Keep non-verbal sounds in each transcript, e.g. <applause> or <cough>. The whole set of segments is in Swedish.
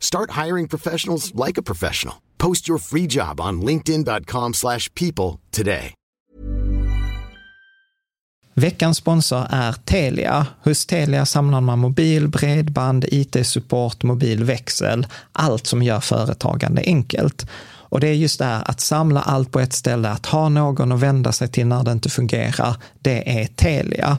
Start hiring professionals like a professional. Post your free job on linkedin.com/people slash people today. Veckans sponsor är Telia. Hos Telia samlar man mobil, bredband, IT-support, mobilväxel, allt som gör företagande enkelt. Och det är just det här att samla allt på ett ställe, att ha någon att vända sig till när det inte fungerar, det är Telia.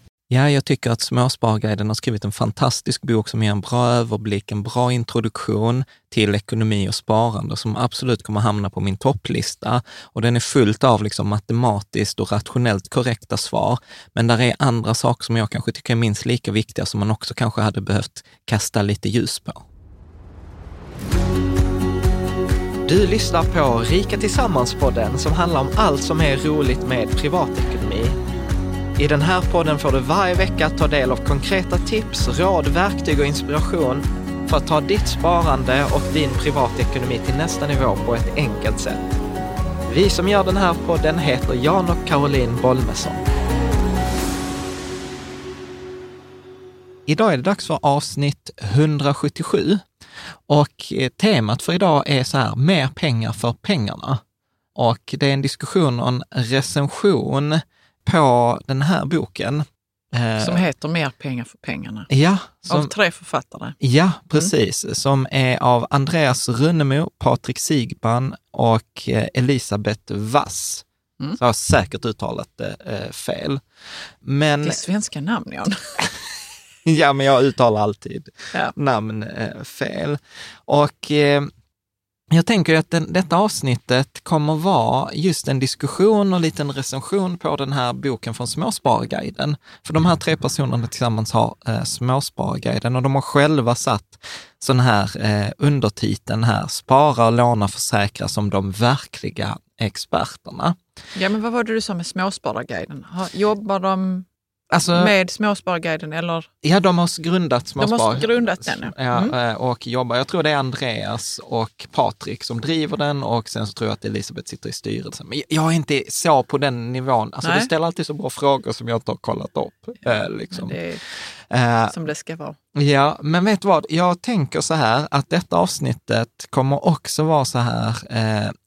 Ja, jag tycker att Småsparguiden har skrivit en fantastisk bok som ger en bra överblick, en bra introduktion till ekonomi och sparande som absolut kommer hamna på min topplista. Och den är fullt av liksom matematiskt och rationellt korrekta svar. Men där är andra saker som jag kanske tycker är minst lika viktiga som man också kanske hade behövt kasta lite ljus på. Du lyssnar på Rika Tillsammans-podden som handlar om allt som är roligt med privatekonomi. I den här podden får du varje vecka ta del av konkreta tips, råd, verktyg och inspiration för att ta ditt sparande och din privatekonomi till nästa nivå på ett enkelt sätt. Vi som gör den här podden heter Jan och Caroline Bolmesson. Idag är det dags för avsnitt 177 och eh, temat för idag är så här, mer pengar för pengarna. Och det är en diskussion och en recension på den här boken. Eh, Som heter Mer pengar för pengarna. Ja. Som, Av tre författare. ja, precis. Som är av Andreas Runnemo, Patrik Sigban och eh, Elisabeth Wass. Mm. Så jag har säkert uttalat det eh, fel. Men, Det är svenska namn, Jan. <laughs> <laughs> ja, men jag uttalar alltid Ja. namn eh, fel. Och eh, jag tänker att den, detta avsnittet kommer vara just en diskussion och en liten recension på den här boken från Småsparguiden. För de här tre personerna tillsammans har eh, Småsparguiden och de har själva satt sån här eh, undertiteln här, spara, låna, försäkra som de verkliga experterna. Ja, men vad var det du sa med Småspararguiden? Jobbar de Alltså, med Småspararguiden eller? ja, de har grundat Småspar. De har grundat den, ja. Ja, Mm. eh, och jobbar, jag tror det är Andreas och Patrik som driver den och sen så tror jag att Elisabeth sitter i styrelsen. Men jag är inte så på den nivån. Alltså Nej. du ställer alltid så bra frågor som jag inte har kollat upp. Eh, liksom. Det är Eh, som det ska vara. Ja, men vet du vad? Jag tänker så här att detta avsnittet kommer också vara så här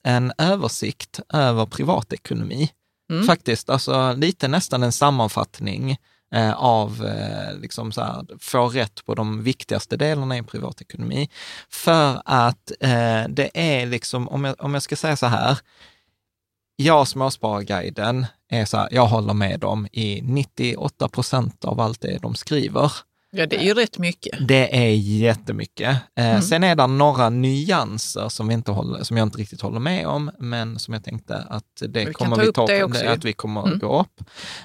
en översikt över privatekonomi. Mm. Faktiskt, alltså lite nästan en sammanfattning eh, av eh, liksom så här, få rätt på de viktigaste delarna i en privatekonomi. För att eh, det är liksom, om jag, om jag ska säga så här, jag Småspararguiden är så här, jag håller med dem i 98 procent av allt det de skriver. Ja, det är ju rätt mycket. Det är jättemycket. Eh, Mm. Sen är det några nyanser som, vi inte håller, som jag inte riktigt håller med om, men som jag tänkte att det kan kommer ta vi ta det upp, ju. att vi kommer Mm. gå upp.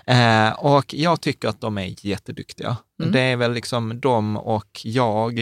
Eh, och jag tycker att de är jätteduktiga. Mm. Det är väl liksom de och jag,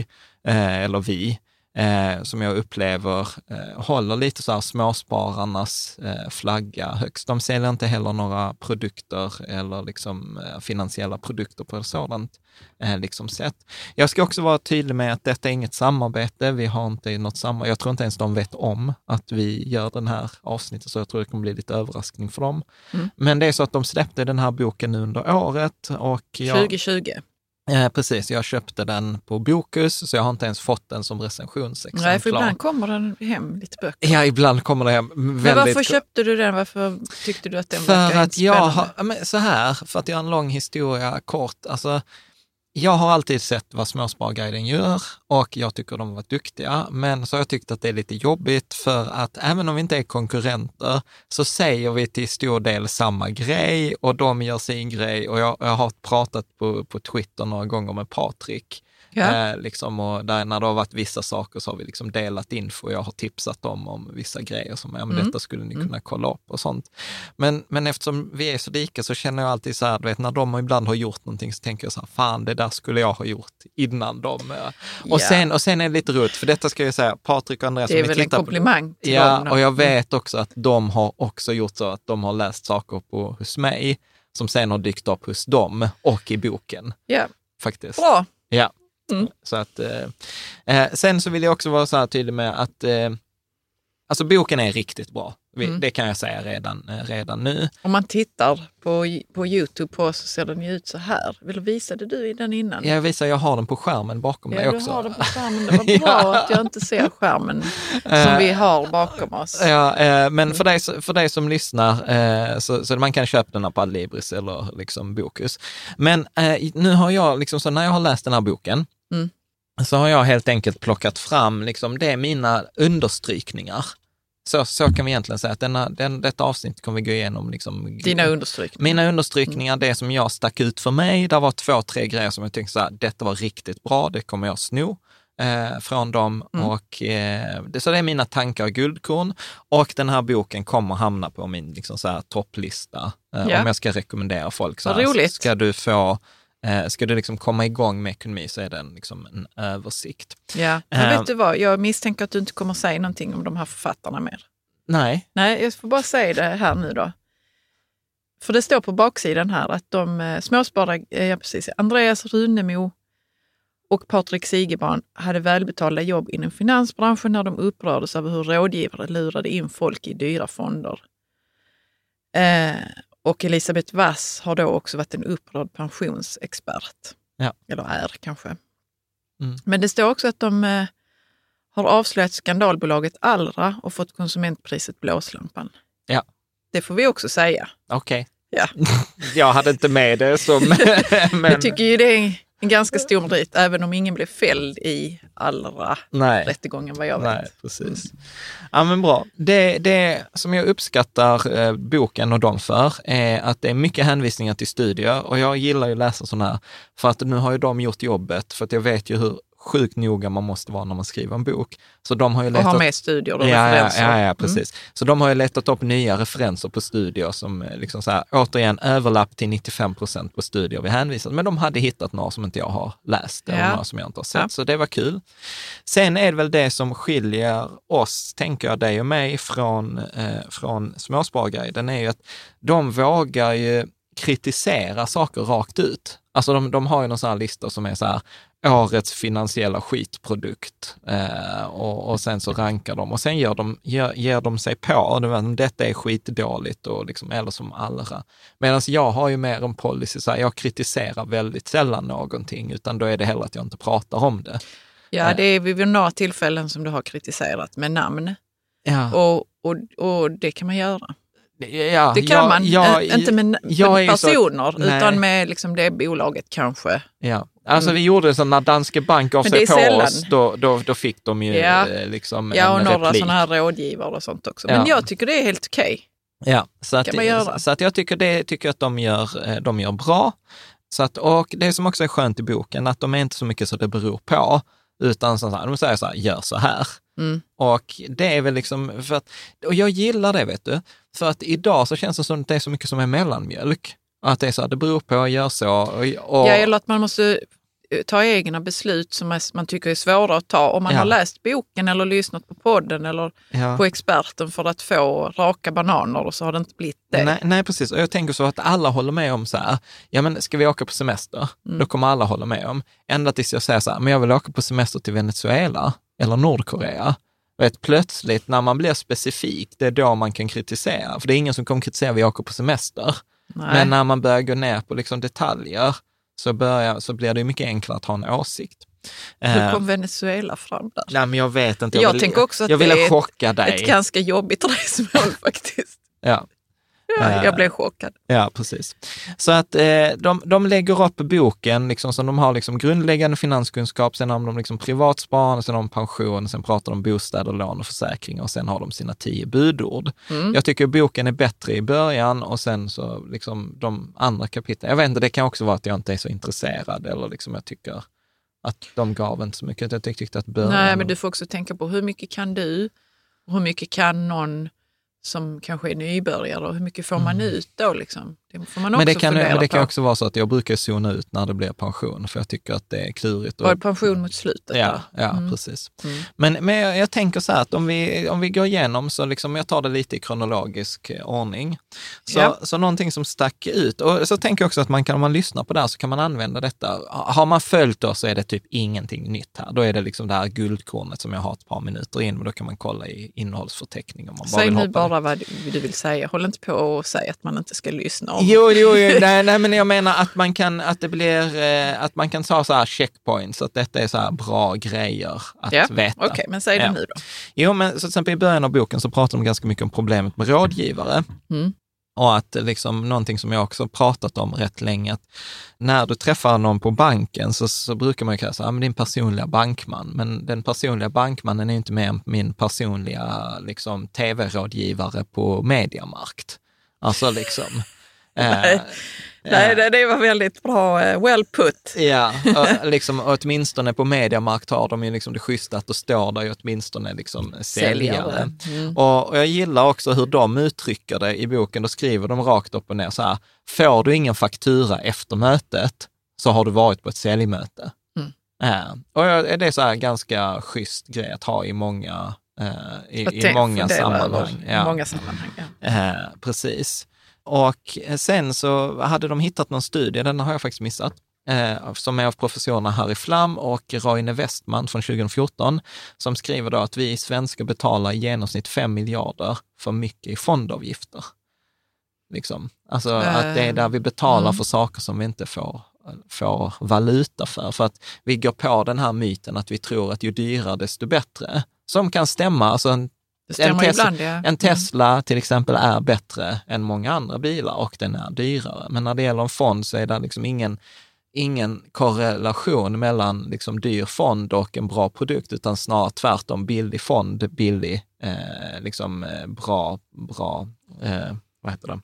eh, eller vi, eh, som jag upplever eh, håller lite så här småspararnas eh, flagga högst. De säljer inte heller några produkter eller liksom eh, finansiella produkter på ett sådant eh, liksom sätt. Jag ska också vara tydlig med att detta är inget samarbete. Vi har inte något samarbete. Jag tror inte ens de vet om att vi gör den här avsnittet, så jag tror det kommer bli lite överraskning för dem. Mm. Men det är så att de släppte den här boken nu under året och jag, 2020. Eh, precis, jag köpte den på Bokus, så jag har inte ens fått den som recensionsexemplar. Nej, för ibland kommer den hem lite böcker. Ja, ibland kommer det hem Men väldigt... varför köpte du den? Varför tyckte du att den För verkade att jag har, men så här, för att göra en lång historia kort, alltså jag har alltid sett vad Småsparguiden gör och jag tycker de har varit duktiga, men så har jag tyckt att det är lite jobbigt för att även om vi inte är konkurrenter så säger vi till stor del samma grej och de gör sin grej och jag, jag har pratat på, på Twitter några gånger med Patrik Ja. Eh, liksom, och där, när det har varit vissa saker så har vi liksom delat info och jag har tipsat dem om vissa grejer som, ja men Mm. detta skulle ni kunna kolla upp och sånt. Men, men eftersom vi är så lika så känner jag alltid så här, du vet när de ibland har gjort någonting så tänker jag så här, fan det där skulle jag ha gjort innan dem. eh. Och, Ja. sen, och sen är det lite roligt, för detta ska jag säga, Patrik och Andreas, Det är väl en på- komplimang till Ja, dem. och jag Mm. vet också att de har också gjort så att de har läst saker på, hos mig som sen har dykt upp hos dem och i boken Ja, faktiskt. bra. Ja. Mm. Så att, eh, eh, sen så vill jag också vara så här tydlig med att eh, alltså boken är riktigt bra. Mm. Det kan jag säga redan, eh, redan nu. Om man tittar på, på Youtube på oss så ser den ju ut så här. Vill visade du i den innan? Jag visar, jag har den på skärmen bakom mig Ja, du också. har den på skärmen. <laughs> Det var bra att jag inte ser skärmen som vi har bakom oss. Ja, eh, men för dig, för dig som lyssnar, eh, så, så man kan köpa den här på Adlibris eller liksom Bokus. Men eh, nu har jag, liksom, så när jag har läst den här boken, Mm. så har jag helt enkelt plockat fram, liksom, det är mina understrykningar. Så, så kan vi egentligen säga att denna, den, detta avsnitt kommer vi gå igenom. Liksom, Dina understrykningar. mina understrykningar, det som jag stack ut för mig, det var två, tre grejer som jag tänkte så här, detta var riktigt bra, det kommer jag sno eh, från dem. Mm. Och, eh, det, så det är mina tankar och guldkorn. Och den här boken kommer hamna på min liksom, så här, topplista. Eh, Ja. Om jag ska rekommendera folk. Så här, roligt. Ska du få eh, Ska du liksom komma igång med ekonomi så är den liksom en översikt. Ja. Men Eh. vet du vad, jag misstänker att du inte kommer säga någonting om de här författarna mer. Nej, Nej, jag får bara säga det här nu då. För det står på baksidan här att de eh, småsparare, ja precis, Andreas Runemo och Patrik Sigebarn hade välbetalda jobb inom finansbranschen när de upprördes över hur rådgivare lurade in folk i dyra fonder. Eh, och Elisabeth Wass har då också varit en upprörd pensionsexpert. Ja. Eller är kanske. Mm. Men det står också att de eh, har avslöjat skandalbolaget Allra och fått konsumentpriset Blåslampan. Ja. Det får vi också säga. okej. Ja. <laughs> jag hade inte med det som... <laughs> men, Jag tycker ju det är en ganska stor merit, även om ingen blev fälld i Allra nej. rättegången vad jag Nej, vet. precis. Ja, men bra. Det, det som jag uppskattar eh, boken och de för är att det är mycket hänvisningar till studier och jag gillar ju att läsa sådana här, för att nu har ju de gjort jobbet, för att jag vet ju hur sjukt noga man måste vara när man skriver en bok. Så de har ju Och letat... ha med studier och Ja, ja, referenser. ja, ja, Mm. precis. Så de har ju letat upp nya referenser på studier som eh, liksom så här, återigen överlapp till 95 procent på studier vi hänvisat, men de hade hittat några som inte jag har läst eller Ja. några som jag inte har sett, Ja. så det var kul. Sen är det väl det som skiljer oss, tänker jag, dig och mig från, eh, från Småsparguiden, är ju att de vågar ju kritisera saker rakt ut. Alltså de, de har ju någon sån här lista som är så här, årets finansiella skitprodukt eh, och, och sen så rankar de och sen gör de, ger, ger de sig på, var, detta är skitdåligt och liksom, eller som allra. Medan jag har ju mer en policy, så här, jag kritiserar väldigt sällan någonting, utan då är det hellre att jag inte pratar om det. Ja, det är vid några tillfällen som du har kritiserat med namn Ja. och, och, och det kan man göra. Ja, Det kan jag- man, Eh, inte med, med så- personer, nej. utan med liksom det bolaget kanske. Ja, alltså vi gjorde det så när Danske Bank gav sig på sällan. oss, då, då, då fick de ju Ja. eh, liksom Ja, och en några sådana här rådgivare och sånt också. Ja. Men jag tycker det är helt okej. Ja, så att, så att jag tycker det tycker att de gör, eh, de gör bra. Så att, och det som också är skönt i boken, att de är inte så mycket så det beror på, utan så här, de säger så här, gör så här. Mm. Och det är väl liksom, för att, och jag gillar det vet du, för att idag så känns det som att det är så mycket som är mellanmjölk. Att det är så här, det beror på, gör så. Och, och, Ja, eller att man måste eh, ta egna beslut som man tycker är svåra att ta. Om man Ja. har läst boken eller lyssnat på podden eller ja. på experten för att få raka bananer och så har det inte blivit det. Nej, nej, precis. Och jag tänker så att alla håller med om så här, ja men ska vi åka på semester? Då kommer alla hålla med om. Ända tills jag säger så här, men jag vill åka på semester till Venezuela eller Nordkorea. Vet, plötsligt när man blir specifik, det är då man kan kritisera. För det är ingen som kommer kritisera vi åker på semester. Nej. Men när man börjar gå ner på liksom detaljer så, börjar, så blir det mycket enklare att ha en åsikt. Hur Eh, kom Venezuela fram där? nej, men jag vet inte. Jag vill, tänker också att jag det ville är ett- dig. Ett ganska jobbigt <laughs> resmål faktiskt. Ja. Ja, Eh, jag blev chockad. Ja, precis. Så att eh, de, de lägger upp boken, liksom, som de har liksom grundläggande finanskunskap, sen har de liksom privatsparande, sen har de pension, sen pratar de bostäder, lån och försäkringar och sen har de sina tio budord. Mm. Jag tycker boken är bättre i början och sen så liksom de andra kapitlen. Jag vet inte, det kan också vara att jag inte är så intresserad eller liksom jag tycker att de gav inte så mycket. Jag tyckte att början... Nej, men du får också tänka på hur mycket kan du hur mycket kan någon som kanske är nybörjare och hur mycket får man ut då? Liksom? Det får man också men det kan, men det kan också vara så att jag brukar zona ut när det blir pension, för jag tycker att det är klurigt. Var det pension mot slutet? Ja, ja Mm. precis. Mm. Men, men jag, jag tänker så här att om vi, om vi går igenom, så liksom, jag tar det lite i kronologisk eh, ordning. Så, Ja. så någonting som stack ut, och så tänker jag också att man kan, om man lyssnar på det här så kan man använda detta. Har man följt oss så är det typ ingenting nytt här. Då är det liksom det här guldkornet som jag har ett par minuter in, men då kan man kolla i innehållsförteckning om man bara Säg nu bara vad du- du vill säga. Håll inte på och säg att man inte ska lyssna. Om. Jo, jo, jo nej, nej, men jag menar att man kan, att det blir, eh, att man kan ta så här checkpoints, att detta är så här bra grejer att ja, veta. Okej, men säg det Ja. nu då. Jo, men så till exempel i början av boken så pratar de ganska mycket om problemet med rådgivare. Mm. Och att liksom någonting som jag också pratat om rätt länge, att när du träffar någon på banken så, så brukar man ju säga så här, men din personliga bankman, men den personliga bankmannen är inte mer än min personliga liksom, tv-rådgivare på Mediamarkt. Alltså liksom. <laughs> Nej. eh, Nej, det, det var väldigt bra. eh, Well put. Ja, och <laughs> liksom, åtminstone på Mediamarkt har de ju liksom det schyssta att då står där ju åtminstone liksom säljare. Mm. Och, och jag gillar också hur de uttrycker det i boken. Då skriver de rakt upp och ner så här, får du ingen faktura efter mötet så har du varit på ett säljmöte. Mm. Ja. Och det är så här ganska schysst grej att ha i många, eh, i, i många sammanhang. Ja. Många sammanhang, ja. Eh, precis. Och sen så hade de hittat någon studie, den har jag faktiskt missat, eh, som är av professorerna Harry Flam och Roine Westman från 2014, som skriver då att vi svenskar betalar i genomsnitt 5 miljarder för mycket i fondavgifter. Liksom. Alltså att det är där vi betalar mm. för saker som vi inte får, får valuta för. För att vi går på den här myten att vi tror att ju dyrare desto bättre. Som kan stämma. Alltså en Tesla- ibland, ja. en Tesla till exempel är bättre än många andra bilar och den är dyrare. Men när det gäller en fond så är det liksom ingen, ingen korrelation mellan liksom dyr fond och en bra produkt, utan snarare tvärtom billig fond, billig, eh, liksom eh, bra, bra, eh, vad heter det?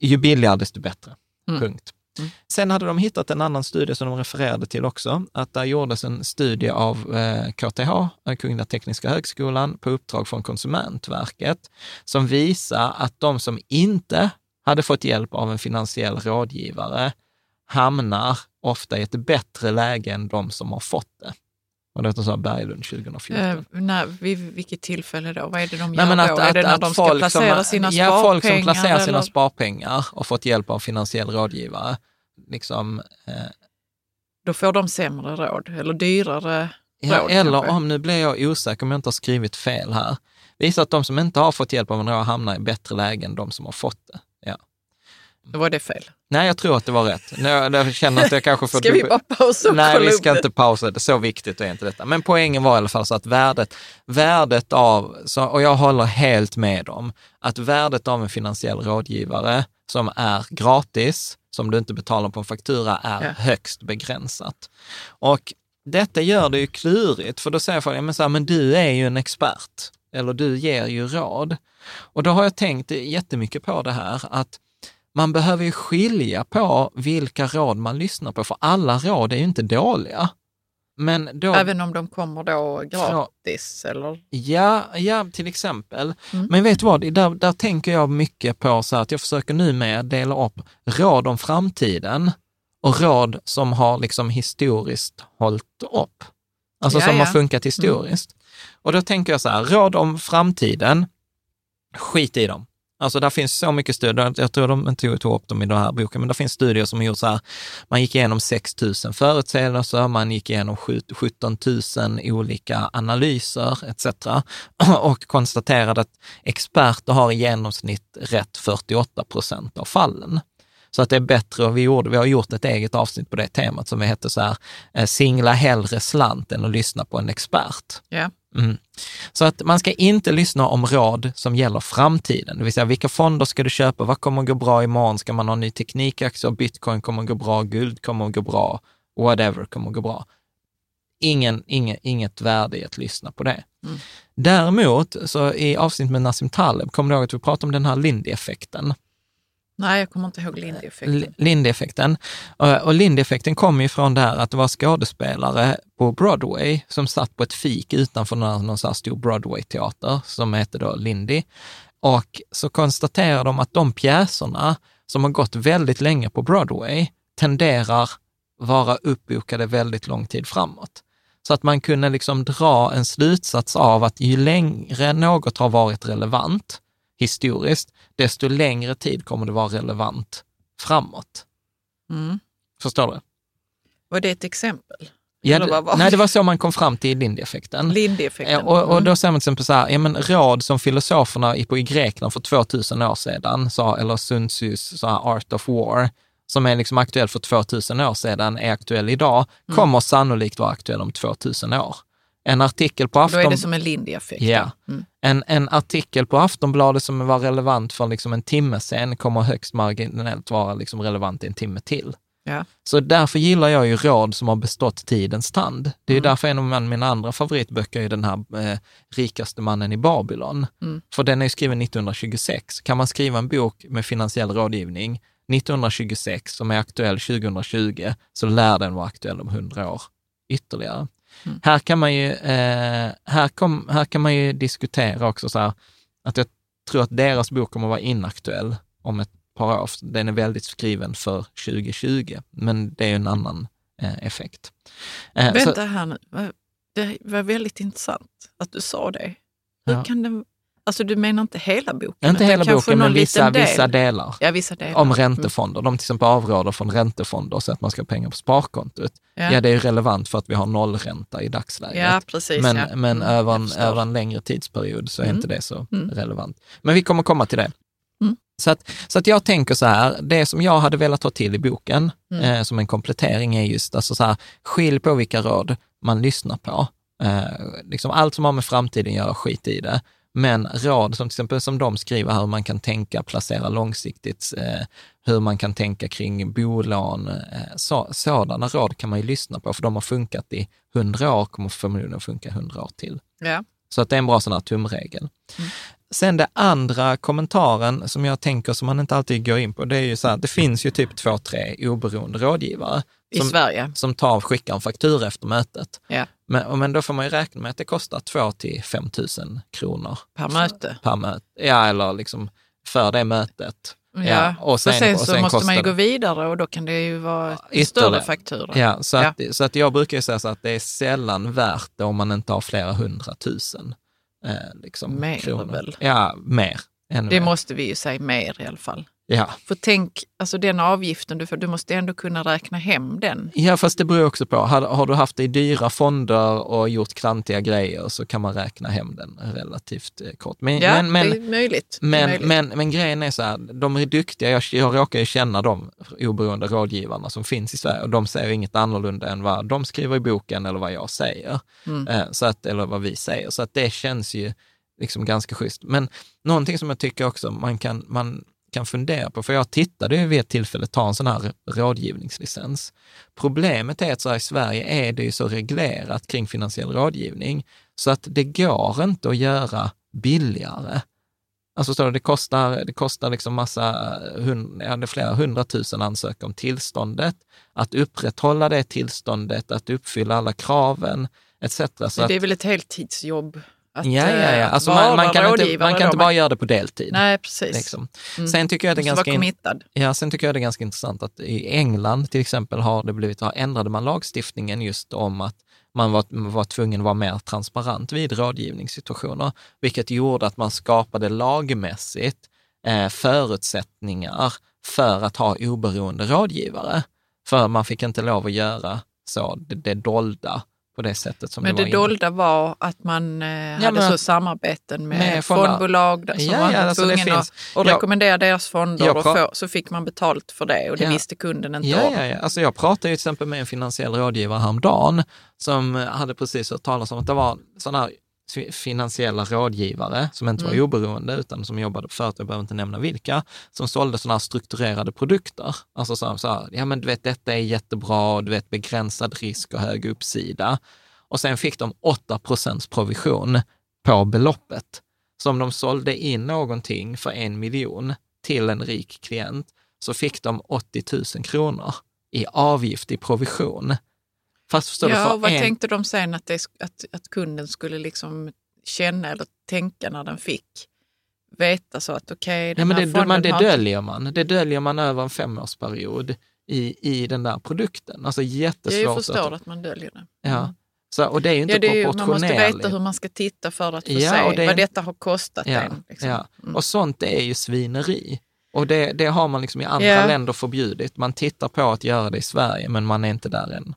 Ju billigare desto bättre. Mm. Punkt. Mm. Sen hade de hittat en annan studie som de refererade till också, att där gjordes en studie av eh, KTH, eh, Kungliga Tekniska Högskolan, på uppdrag från Konsumentverket, som visar att de som inte hade fått hjälp av en finansiell rådgivare hamnar ofta i ett bättre läge än de som har fått det. Och detta sa Berglund 2014. Eh, när, vid vilket tillfälle då? Vad är det de Nej, gör men då? att, är det att, när att de ska placera som, sina ja, sparpengar? folk som placerar sina eller? sparpengar och fått hjälp av finansiell rådgivare, liksom, eh, Då får de sämre råd, eller dyrare Ja, råd eller om, nu blir jag osäker om jag inte har skrivit fel här, visar att de som inte har fått hjälp av en råd hamnar i bättre läge än de som har fått det. Ja. Då var det fel. Nej, jag tror att det var rätt. Nu, jag känner att jag kanske <laughs> får... Ska vi bara pausa och Nej, vi ska inte pausa det. Så viktigt är inte detta. Men poängen var i alla fall så att värdet, värdet av, så, och jag håller helt med om, att värdet av en finansiell rådgivare som är gratis, som du inte betalar på en faktura, är Ja. högst begränsat. Och detta gör det ju klurigt, för då säger folk, ja, men, så här, men du är ju en expert, eller du ger ju råd. Och då har jag tänkt jättemycket på det här, att man behöver ju skilja på vilka råd man lyssnar på, för alla råd är ju inte dåliga. Men då, Även om de kommer då gratis eller? ja, ja, till exempel. Mm. Men vet du vad, där, där tänker jag mycket på så att jag försöker nu med dela upp råd om framtiden och råd som har liksom historiskt hållit upp. Alltså Ja, som ja. har funkat historiskt. Och då tänker jag så här, råd om framtiden, skit i dem. Alltså där finns så mycket studier, jag tror de inte tog upp dem i den här boken, men det finns studier som har gjort så här, man gick igenom 6 000 förutsägelser, man gick igenom 17 000 olika analyser etc. <clears throat> och konstaterade att experter har i genomsnitt rätt 48 procent av fallen. Så att det är bättre, och vi, gjorde, vi har gjort ett eget avsnitt på det temat som hette så här, eh, singla hellre slant än att lyssna på en expert. Yeah. Mm. Så att man ska inte lyssna om råd som gäller framtiden, det vill säga vilka fonder ska du köpa, vad kommer att gå bra imorgon, ska man ha ny teknikaktier, bitcoin kommer att gå bra, guld kommer att gå bra, whatever kommer att gå bra. Ingen, inget, inget värde i att lyssna på det. Mm. Däremot, så i avsnitt med Nassim Taleb, kommer du ihåg att vi pratade om den här Lindy-effekten? Nej, jag kommer inte ihåg Lindy-effekten. Lindy-effekten. Och Lindy-effekten kom ju från det här att det var skådespelare på Broadway som satt på ett fik utanför någon, någon så här stor Broadway-teater som hette då Lindy. Och så konstaterar de att de pjäserna som har gått väldigt länge på Broadway tenderar vara uppbokade väldigt lång tid framåt. Så att man kunde liksom dra en slutsats av att ju längre något har varit relevant historiskt, desto längre tid kommer det vara relevant framåt. Mm. Förstår du? Var det ett exempel? Ja, det, nej, det? var så man kom fram till Lindy-effekten. Lindy-effekten. Ja, och, och Mm. då säger man till exempel så här, ja men råd som filosoferna i, på, i Grekland för 2000 år sedan sa, eller Sun Tzus så här Art of War, som är liksom aktuell för 2000 år sedan, är aktuell idag, Mm. kommer sannolikt vara aktuell om 2000 år. En artikel på Då är Afton... det som en Lindy-effekt. Ja. Mm. En, en artikel på Aftonbladet som var relevant för liksom en timme sen kommer högst marginellt vara liksom relevant i en timme till. Ja. Så därför gillar jag ju råd som har bestått tidens tand. Det är Mm. därför en av mina andra favoritböcker är den här eh, Rikaste mannen i Babylon. Mm. För den är skriven 1926. Kan man skriva en bok med finansiell rådgivning 1926 som är aktuell 2020 så lär den vara aktuell om 100 år ytterligare. Mm. Här, kan man ju, eh, här, kom, här kan man ju diskutera också så här, att jag tror att deras bok kommer vara inaktuell om ett par år. Den är väldigt skriven för 2020, men det är ju en annan eh, effekt. Eh, Vänta så, här nu. Det var väldigt intressant att du sa det. Hur Ja. kan det... Alltså du menar inte hela boken? inte hela boken, men vissa, del? vissa delar. Ja, vissa delar. Om räntefonder. De till exempel avråder från räntefonder så att man ska ha pengar på sparkontot. Ja. Ja, det är relevant för att vi har nollränta i dagsläget. Ja, precis. men ja. men Mm, över, en, över en längre tidsperiod så är Mm. inte det så Mm. relevant. Men vi kommer komma till det. Mm. Så, att, så att jag tänker så här, det som jag hade velat ta till i boken Mm. eh, som en komplettering är just alltså så här, skilj på vilka råd man lyssnar på. Eh, liksom allt som har med framtiden att göra, skit i det. Men råd som till exempel som de skriver här, hur man kan tänka, placera långsiktigt, eh, hur man kan tänka kring bolån, eh, så, sådana råd kan man ju lyssna på, för de har funkat i hundra år, kommer förmodligen funka hundra år till. Ja. Så att det är en bra sån här tumregel. Mm. Sen det andra kommentaren som jag tänker som man inte alltid går in på, det är ju så här, det finns ju typ två, tre oberoende rådgivare I som, Sverige. som tar och skickar en faktura efter mötet. Ja. Men, men då får man ju räkna med att det kostar 2 till 5 000 kronor Per möte. per möte. Ja, eller liksom för det mötet. Ja. och sen, och sen, så måste man ju gå vidare och då kan det ju vara ytterligare. större faktura. Ja, så att, så att jag brukar ju säga så att det är sällan värt det om man inte har flera hundratusen eh, liksom, Mer kronor. väl? Ja, mer. Det mer. måste vi ju säga mer i alla fall. Ja. För tänk, alltså den avgiften du får, du måste ändå kunna räkna hem den. ja, fast det beror också på. Har, har du haft det i dyra fonder och gjort klantiga grejer så kan man räkna hem den relativt eh, kort. Men, Ja, men, men, det är möjligt. Är Men, möjligt. men, men grejen är så här, de är duktiga. Jag, jag råkar ju känna de oberoende rådgivarna som finns i Sverige och de säger inget annorlunda än vad de skriver i boken eller vad jag säger. Mm. Eh, Så att, eller vad vi säger. Så att det känns ju liksom ganska schysst. Men någonting som jag tycker också man kan, man kan fundera på, för jag tittade ju vid ett tillfälle ta en sån här rådgivningslicens. Problemet är att så här, i Sverige är det ju så reglerat kring finansiell rådgivning så att det går inte att göra billigare. Alltså så det kostar, det kostar liksom massa, hund, ja, det är flera hundratusen ansöka om tillståndet, att upprätthålla det tillståndet, att uppfylla alla kraven etc. Så att, det är väl ett heltidsjobb att ja, ja, ja. eh, Alltså man, man kan inte, man kan inte bara göra det på deltid. Nej, precis. Liksom. Mm. Sen, tycker jag det ganska in, ja, sen tycker jag det är ganska intressant att i England till exempel har det blivit, har ändrade man lagstiftningen just om att man var, var tvungen att vara mer transparent vid rådgivningssituationer, vilket gjorde att man skapade lagmässigt eh, förutsättningar för att ha oberoende rådgivare. För man fick inte lov att göra så, det, det dolda på det sättet som Men det det var innan. dolda var att man eh, hade men- så samarbeten med, med fondbolag där- som Ja, var ja, alltså det finns. att och Jag- rekommendera deras fonder och få, så fick man betalt för det och det Ja. visste kunden inte Ja, om. ja, ja. Alltså jag pratade ju till exempel med en finansiell rådgivare häromdagen som hade precis hört talas om att det var sådana här finansiella rådgivare som inte var Mm. oberoende utan som jobbade på företag, jag behöver inte nämna vilka, som sålde sådana här strukturerade produkter. Alltså så här, så här, ja men du vet detta är jättebra, och du vet begränsad risk och hög uppsida. Och sen fick de 8 procents provision på beloppet. Så om de sålde in någonting för en miljon till en rik klient så fick de 80 000 kronor i avgift i provision. Fast förstår du, Ja, för och vad en, tänkte de sen att, det, att, att kunden skulle liksom känna eller tänka när den fick veta så att okej, ja, den men här det, man, det har... döljer man. Det döljer man över en femårsperiod i, i den där produkten. Alltså Jag jättesvårt. förstår att man döljer det. Ja. Så, och det är ju inte Ja, det är man måste veta hur man ska titta för att få Ja, se det vad detta har kostat Ja, en. Liksom. ja. Mm. Och sånt är ju svineri. Och det, det har man liksom i andra Ja. länder förbjudit. Man tittar på att göra det i Sverige, men man är inte där än.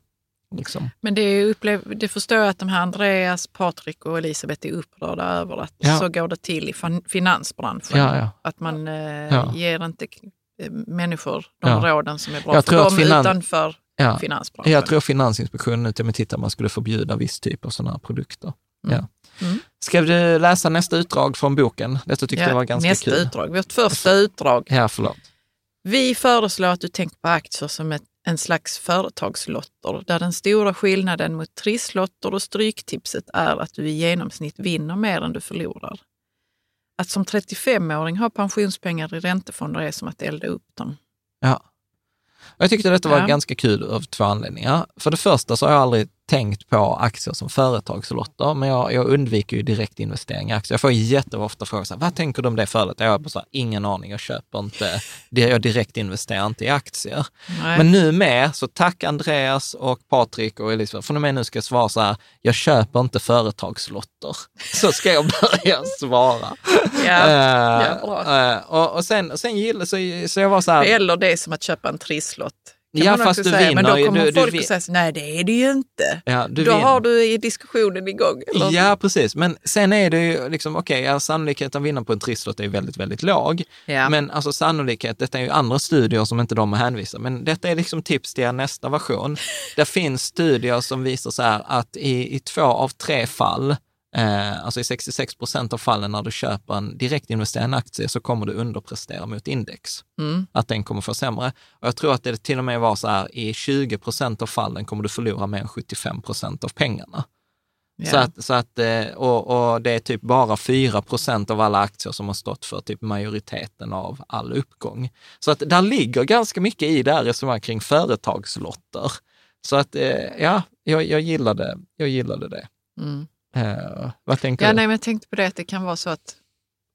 Liksom. Men det, upplev, det förstår jag att de här Andreas, Patrik och Elisabeth är upprörda över att Ja. så går det till i fin- finansbranschen. Ja, ja. Att man eh, Ja. ger inte eh, människor de Ja. råden som är bra Jag för dem finan- utanför Ja. finansbranschen. Jag tror Finansinspektionen nu med tittar man skulle förbjuda viss typ av sådana här produkter. Mm. Ja. Mm. Ska du läsa nästa utdrag från boken? Detta tyckte Ja, jag var ganska nästa kul. utdrag. Vårt första utdrag. Ja, förlåt. Vi föreslår att du tänker på aktier som ett, en slags företagslotter där den stora skillnaden mot trisslotter och stryktipset är att du i genomsnitt vinner mer än du förlorar. Att som 35-åring ha pensionspengar i räntefonder är som att elda upp dem. Ja. Jag tyckte detta var Ja. ganska kul av två anledningar. För det första så har jag aldrig tänkt på aktier som företagslotter, men jag, jag undviker ju direktinvestering i aktier. Jag får jätteofta så här, vad tänker du om det företaget? Jag har bara så här, ingen aning, jag köper inte, jag direktinvesterar inte i aktier. Nej. Men nu med, så tack Andreas och Patrik och Elisabeth, från och med nu ska jag svara så här, jag köper inte företagslotter. <laughs> Så ska jag börja svara. ja. Eh, ja, bra. eh, och, och sen, och sen gillar, så, så jag var så här, Eller det är som att köpa en trisslott. Kan Ja, fast du säga. Men vinner då ju, kommer du- folk att säga nej det är det ju inte. ja, då vinner. har du i diskussionen igång. Eller? Ja, precis. Men sen är det ju liksom, okej, ja, sannolikheten att vinna på en trisslott är väldigt, väldigt låg. Ja. Men alltså sannolikhet, detta är ju andra studier som inte de har hänvisat, men detta är liksom tips till er nästa version. <laughs> Det finns studier som visar så här att i, i två av tre fall, eh, alltså i 66 procent av fallen när du köper en direktinvesterande aktie så kommer du underprestera mot index. Mm. Att den kommer få sämre. Och jag tror att det till och med var så här, i 20 procent av fallen kommer du förlora mer än 75 procent av pengarna. Ja. Så att, så att, eh, och, och det är typ bara 4 procent av alla aktier som har stått för typ majoriteten av all uppgång. Så att där ligger ganska mycket i det här resonemanget kring företagslotter. Så att eh, ja, jag, jag, gillade, jag gillade det. Mm. Eh, vad tänker Ja, du? nej, men jag tänkte på det att det kan vara så att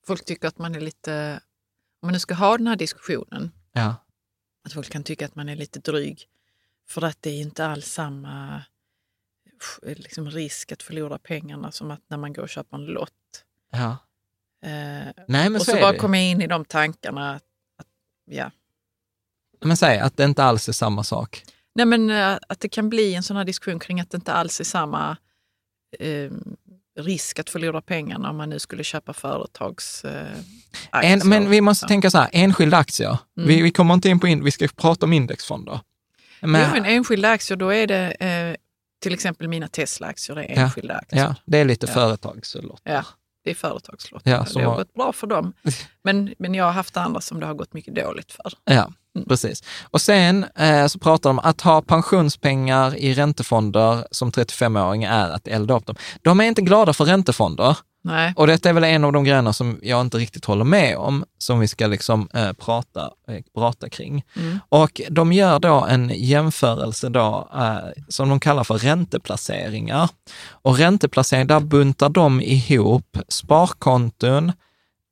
folk tycker att man är lite, om man nu ska ha den här diskussionen, Ja, att folk kan tycka att man är lite dryg för att det är inte alls samma liksom, risk att förlora pengarna som att när man går och köper en lott. ja. Eh, Nej, men och så, så, bara kommer jag in i de tankarna att, att ja. Men säg att det inte alls är samma sak. Nej, men eh, att det kan bli en sån här diskussion kring att det inte alls är samma eh, risk att förlora pengarna om man nu skulle köpa företags eh. En, men vi måste Ja. tänka så här, enskilda aktier. Mm. Vi, vi kommer inte in på, in, vi ska prata om indexfonder. Men, Jo, men enskilda aktier, då är det eh, till exempel mina Tesla-aktier är Ja, enskilda aktier. ja, det är lite Ja. företagslotter. Ja, det är företagslotter. Ja, det har gått bra för dem. <laughs> Men, men jag har haft andra som det har gått mycket dåligt för. Ja. Precis. Och sen eh, så pratar de om att ha pensionspengar i räntefonder som 35-åring är att elda upp dem. De är inte glada för räntefonder. Nej. Och detta är väl en av de grejerna som jag inte riktigt håller med om, som vi ska liksom eh, prata, eh, prata kring. Mm. Och de gör då en jämförelse då, eh, som de kallar för ränteplaceringar. Och ränteplacering, där buntar de ihop sparkonton,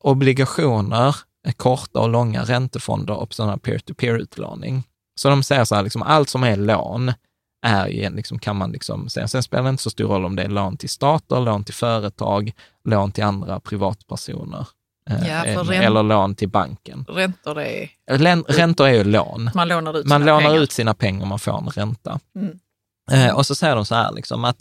obligationer, korta och långa räntefonder och sådana peer-to-peer-utlåning. Så de säger så här, liksom, allt som är lån är ju, liksom, kan man liksom säga. Sen spelar det inte så stor roll om det är lån till stater, lån till företag, lån till andra privatpersoner. eh, Ja, för eller- lån till banken. Räntor är... Län- Räntor är ju lån. Man lånar ut Man sina lånar pengar. ut sina pengar och man får en ränta. Mm. Eh, och så säger de så här, liksom, att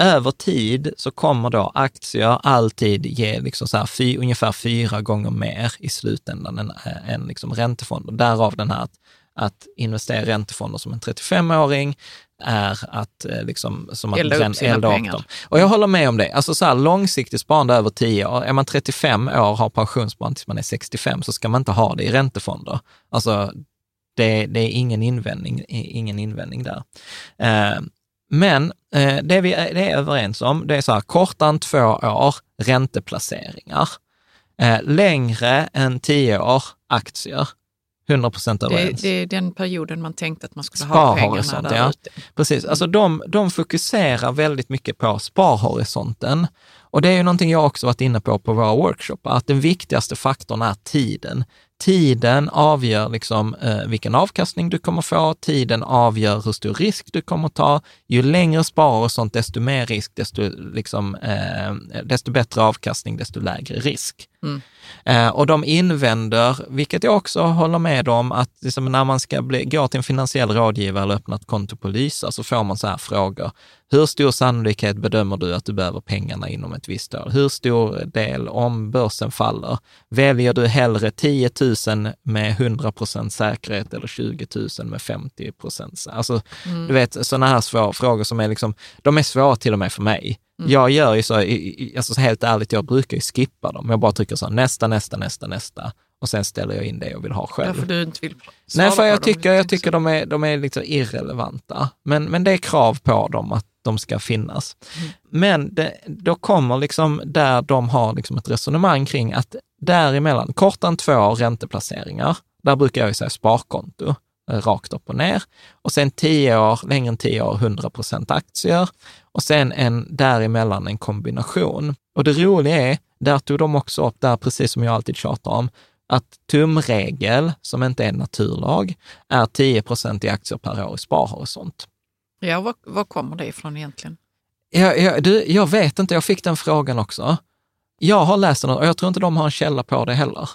över tid så kommer då aktier alltid ge liksom så här, fy, ungefär fyra gånger mer i slutändan än, äh, än liksom räntefonder. Därav den här att, att investera i räntefonder som en 35-åring är att eh, liksom, som att Elda upp rän- sina elda pengar. dem. Och jag håller med om det. Alltså så här, långsiktigt sparande över 10 år, är man 35 år och har pensionssparande tills man är 65 så ska man inte ha det i räntefonder. Alltså det, det är ingen invändning, ingen invändning där. Eh, men eh, det vi är, det är överens om, det är så här, kortare än två år, ränteplaceringar. Eh, längre än tio år, aktier. 100 procent Det, överens. det är den perioden man tänkte att man skulle ha pengarna där ja. ute. Precis, alltså de, de fokuserar väldigt mycket på sparhorisonten. Och det är ju någonting jag också varit inne på på våra workshoppar, att den viktigaste faktorn är tiden. Tiden avgör liksom, eh, vilken avkastning du kommer få, tiden avgör hur stor risk du kommer ta. Ju längre sparhorisont, desto mer risk, desto, liksom, eh, desto bättre avkastning, desto lägre risk. Mm. Eh, och de invänder, vilket jag också håller med om, att liksom när man ska bli, gå till en finansiell rådgivare eller öppna ett konto på Lysa så får man så här frågor. Hur stor sannolikhet bedömer du att du behöver pengarna inom ett visst år? Hur stor del om börsen faller? Väljer du hellre 10 000 med 100 procent säkerhet eller 20 000 med 50 procent? Alltså, du vet, sådana här svåra frågor som är liksom, de är svåra till och med för mig. Jag gör ju så, alltså så helt ärligt, jag brukar ju skippa dem. Jag bara trycker så nästa, nästa, nästa, nästa. Och sen ställer jag in det jag vill ha själv. Därför du inte vill Nej, för jag dem. tycker, jag tänkte tycker de är, de är liksom irrelevanta. Men, men det är krav på dem att de ska finnas. Men det, då kommer liksom där de har liksom ett resonemang kring att däremellan, kortare än två år ränteplaceringar, där brukar jag säga sparkonto, eh, rakt upp och ner. Och sen tio år, längre än tio år, 100 procent aktier. Och sen en däremellan en kombination. Och det roliga är, där tog de också upp, där precis som jag alltid tjatar om, att tumregel, som inte är en naturlag, är 10 procent i aktier per år i sparhorisont. Ja, var, var kommer det ifrån egentligen? Jag, jag, du, jag vet inte, jag fick den frågan också. Jag har läst den och jag tror inte de har en källa på det heller.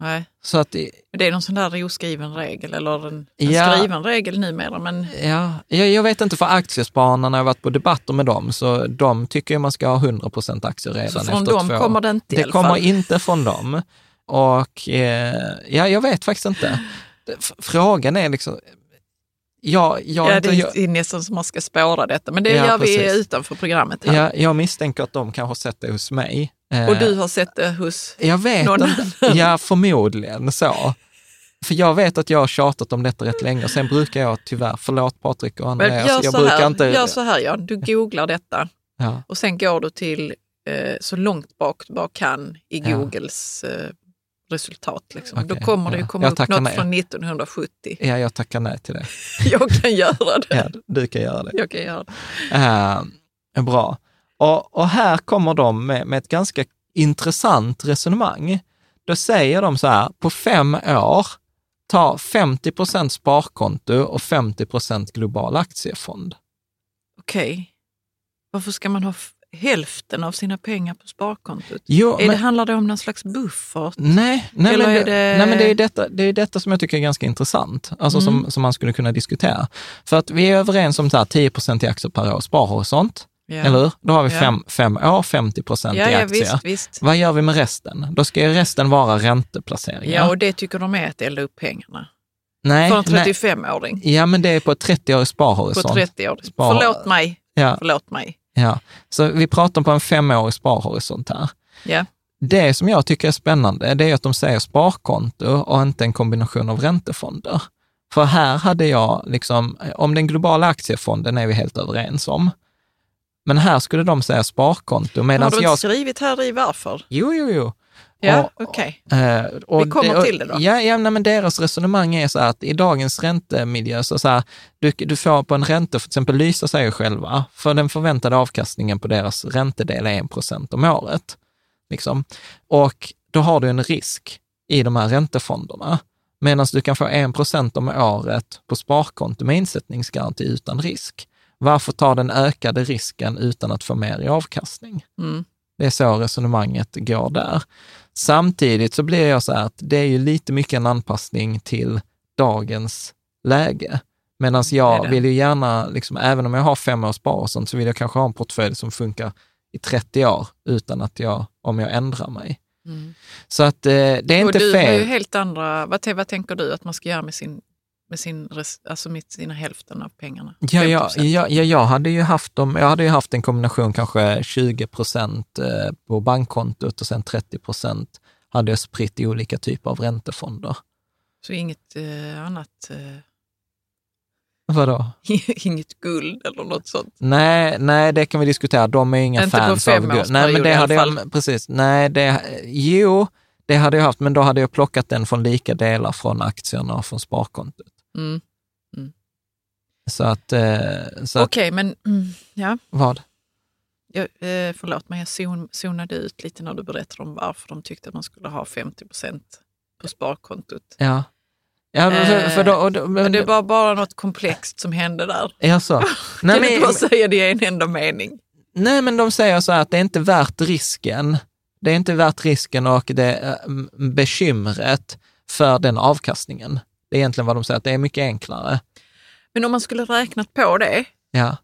Nej. Så att, det- är någon sån där oskriven regel, eller en, en Ja. skriven regel numera. Men ja, jag, jag vet inte för aktiespararna, när jag varit på debatter med dem, så de tycker ju man ska ha 100 procent aktier redan så efter från två dem år. kommer det inte Det kommer inte från dem. Och eh, ja, jag vet faktiskt inte. Frågan är liksom, ja, jag, Ja, det jag, är, är nästan som ska spåra detta, men det Ja, gör vi precis. utanför programmet. Här. jag, jag misstänker att de kanske har sett det hos mig. Eh, Och du har sett det hos... Jag vet någon inte. Ja, förmodligen så. För jag vet att jag har tjatat om detta rätt länge och sen brukar jag tyvärr, förlåt Patrik och Men Andreas, gör, jag så brukar här, inte... gör så här, Jan. Du googlar detta Ja, och sen går du till eh, så långt bak du bara kan i Ja. Googles eh, resultat. Liksom. Okej, Då kommer det ja. ju komma Jag upp något nej. från 1970. ja, jag tackar nej till det. <laughs> Jag kan göra det. Ja, du kan göra det. Jag kan göra det. Eh, bra. Och, och här kommer de med, med ett ganska intressant resonemang. Då säger de så här, på fem år, ta 50 procent sparkonto och 50 procent global aktiefond. Okej. Varför ska man ha hälften av sina pengar på sparkontot? Jo, är men- det, handlar det om någon slags buffert? Nej, nej, Eller men, är det, nej men det är detta, det är detta som jag tycker är ganska intressant, alltså Mm. som, som man skulle kunna diskutera. För att vi är överens om så här 10 procent i aktier per år, sparhorisont, Ja. eller hur? Då har vi Ja. fem, fem år, 50 procent Ja, i ja aktier. visst, visst. Vad gör vi med resten? Då ska ju resten vara ränteplaceringar. Ja, och det tycker de är att elda upp pengarna. nej, För en nej. 35-åring Ja, men det är på ett 30-årig på sparhorisont. 30 år. Spar- Förlåt mig. Ja, Förlåt mig. Ja. Så vi pratar på en femårig sparhorisont här. Ja. Det som jag tycker är spännande, det är att de säger sparkonto och inte en kombination av räntefonder. För här hade jag, liksom, om den globala aktiefonden är vi helt överens om. Men här skulle de säga sparkonto medan Har du inte jag... skrivit här i varför? Jo, jo, jo. Ja, okej. Eh, och Vi kommer och- till det då. Ja, ja nej, men deras resonemang är så här att i dagens räntemiljö, så, så här, du, du får på en ränta, för exempel Lysa säger själva, för den förväntade avkastningen på deras räntedel är 1 procent om året. Liksom. Och då har du en risk i de här räntefonderna, medan du kan få 1 procent om året på sparkonto med insättningsgaranti utan risk. Varför ta den ökade risken utan att få mer i avkastning? Mm. Det är så resonemanget går där. Samtidigt så blir jag så här att det är ju lite mycket en anpassning till dagens läge. Medan jag vill ju gärna, liksom, även om jag har fem års spar och sånt, så vill jag kanske ha en portfölj som funkar i 30 år utan att jag, om jag ändrar mig. Mm. Så att eh, det är Och inte du har ju fel. helt andra... Vad, vad tänker du att man ska göra med sin, med sin, alltså med sina hälften av pengarna? Ja, ja, 5%. ja, ja, jag hade ju haft dem, jag hade ju haft en kombination kanske 20 procent eh, på bankkontot och sen 30 procent hade jag spritt i olika typer av räntefonder. Så inget eh, annat... Eh, Vadå? <laughs> inget guld eller något sånt? Nej, nej, det kan vi diskutera. De är inga Inte fans av guld. Nej, men det hade jag, precis. Nej, det, jo, det hade jag haft, men då hade jag plockat den från lika delar från aktierna och från sparkontot. Mm. Så att, eh, så Okej, men mm, ja. vad? Jag, eh, förlåt, men jag zon, zonade ut lite när du berättade om varför de tyckte att man skulle ha 50 procent på sparkontot. Ja. Ja, men för, då, då, men, Men det var bara något komplext som hände där. ja, så. <laughs> kan Nej, du bara men, säga det i en enda mening? nej, men de säger så här att det är inte värt risken. Det är inte värt risken och det eh, bekymret för den avkastningen. Det är egentligen vad de säger, att det är mycket enklare. Men om man skulle räknat på det, Ja,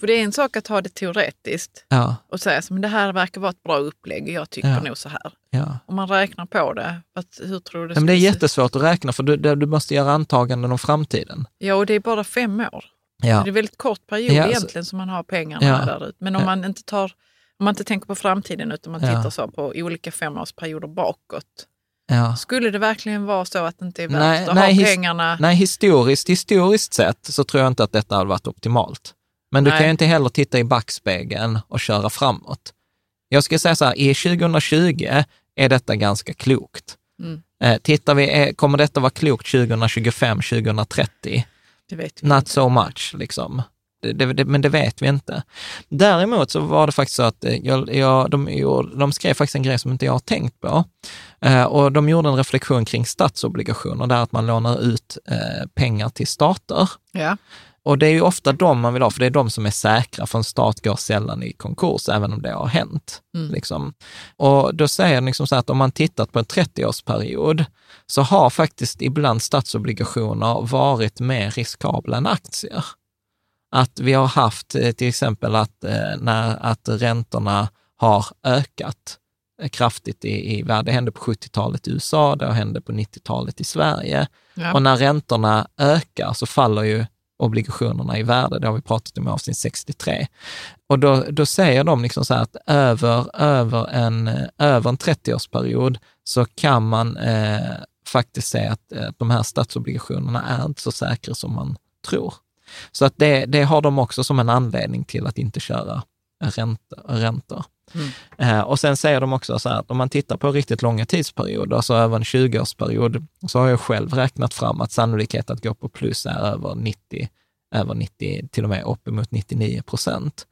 för det är en sak att ha det teoretiskt ja, och säga att det här verkar vara ett bra upplägg jag tycker Ja. nog så här. ja. Om man räknar på det, vad, hur tror du det Men det är jättesvårt att räkna för du, du måste göra antaganden om framtiden. Ja, och det är bara fem år. Ja, Det är väldigt kort period Ja, egentligen som man har pengarna Ja. där ute. Men om man inte tar om man inte tänker på framtiden utan man tittar så på olika femårsperioder bakåt. Ja. Skulle det verkligen vara så att det inte är värt Nej, att nej, ha pengarna? Nej, historiskt, historiskt sett så tror jag inte att detta hade varit optimalt. Men du Nej. kan ju inte heller titta i backspegeln och köra framåt. Jag ska säga så här, i 2020 är detta ganska klokt. Mm. Eh, tittar vi, eh, kommer detta vara klokt 2025, 2030? Det vet vi Not inte. so much, liksom. Det, det, men det vet vi inte. Däremot så var det faktiskt så att eh, jag, jag, de, gjorde- de skrev faktiskt en grej som inte jag har tänkt på. Eh, och de gjorde en reflektion kring statsobligationer, där att man lånar ut eh, pengar till stater. Ja. Och det är ju ofta de man vill ha, för det är de som är säkra, för en stat går sällan i konkurs, även om det har hänt. Mm. Liksom. Och då säger de liksom så att om man tittat på en 30-årsperiod, så har faktiskt ibland statsobligationer varit mer riskabla än aktier. Att vi har haft eh, till exempel att, eh, när, att räntorna har ökat eh, kraftigt i, i värde. Det hände på 70-talet i USA, det hände på 90-talet i Sverige. Ja. Och när räntorna ökar så faller ju obligationerna i värde. Det har vi pratat om i avsnitt 63. Och då, då säger de liksom så här att över, över, en, över en 30-årsperiod så kan man eh, faktiskt säga att eh, de här statsobligationerna är inte så säkra som man tror. Så att det, det har de också som en anledning till att inte köra räntor. räntor. Mm. Eh, och sen säger de också så här att om man tittar på riktigt långa tidsperioder, alltså över en 20-årsperiod, så har jag själv räknat fram att sannolikheten att gå på plus är över 90, över 90 till och med uppemot 99 procent.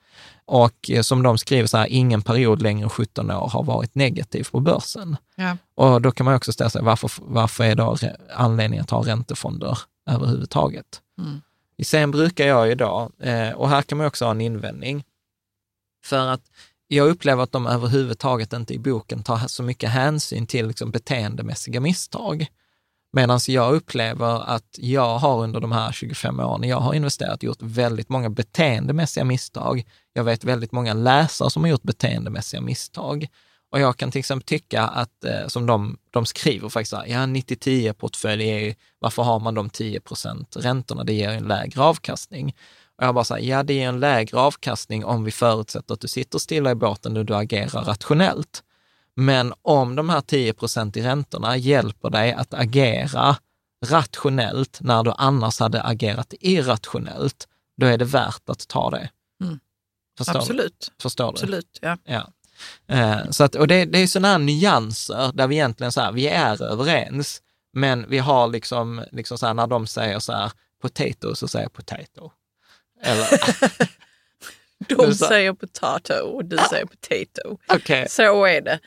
Och eh, som de skriver så här, ingen period längre än 17 år har varit negativ på börsen. Ja. Och då kan man också ställa sig, varför, varför är då anledningen att ha räntefonder överhuvudtaget? Mm. Sen brukar jag idag, eh, och här kan man också ha en invändning, För att jag upplever att de överhuvudtaget inte i boken tar så mycket hänsyn till liksom beteendemässiga misstag. Medan jag upplever att jag har under de här 25 åren jag har investerat gjort väldigt många beteendemässiga misstag. Jag vet väldigt många läsare som har gjort beteendemässiga misstag. Och jag kan till exempel tycka att, eh, som de, de skriver faktiskt, ja 90-10 portfölj är ju, varför har man de 10 procent räntorna? Det ger en lägre avkastning. Och jag bara säger, ja det ger en lägre avkastning om vi förutsätter att du sitter stilla i båten och du agerar rationellt. Men om de här 10 procent i räntorna hjälper dig att agera rationellt när du annars hade agerat irrationellt, då är det värt att ta det. Mm. Förstår Absolut. Du? Förstår Absolut, ja. ja. Eh, så att, och det, det är sådana här nyanser där vi egentligen så här, vi är överens, men vi har liksom, liksom så här, när de säger så här, potato, så säger jag potato. Eller, <laughs> De säger potato och du säger potato. okay. Så är det.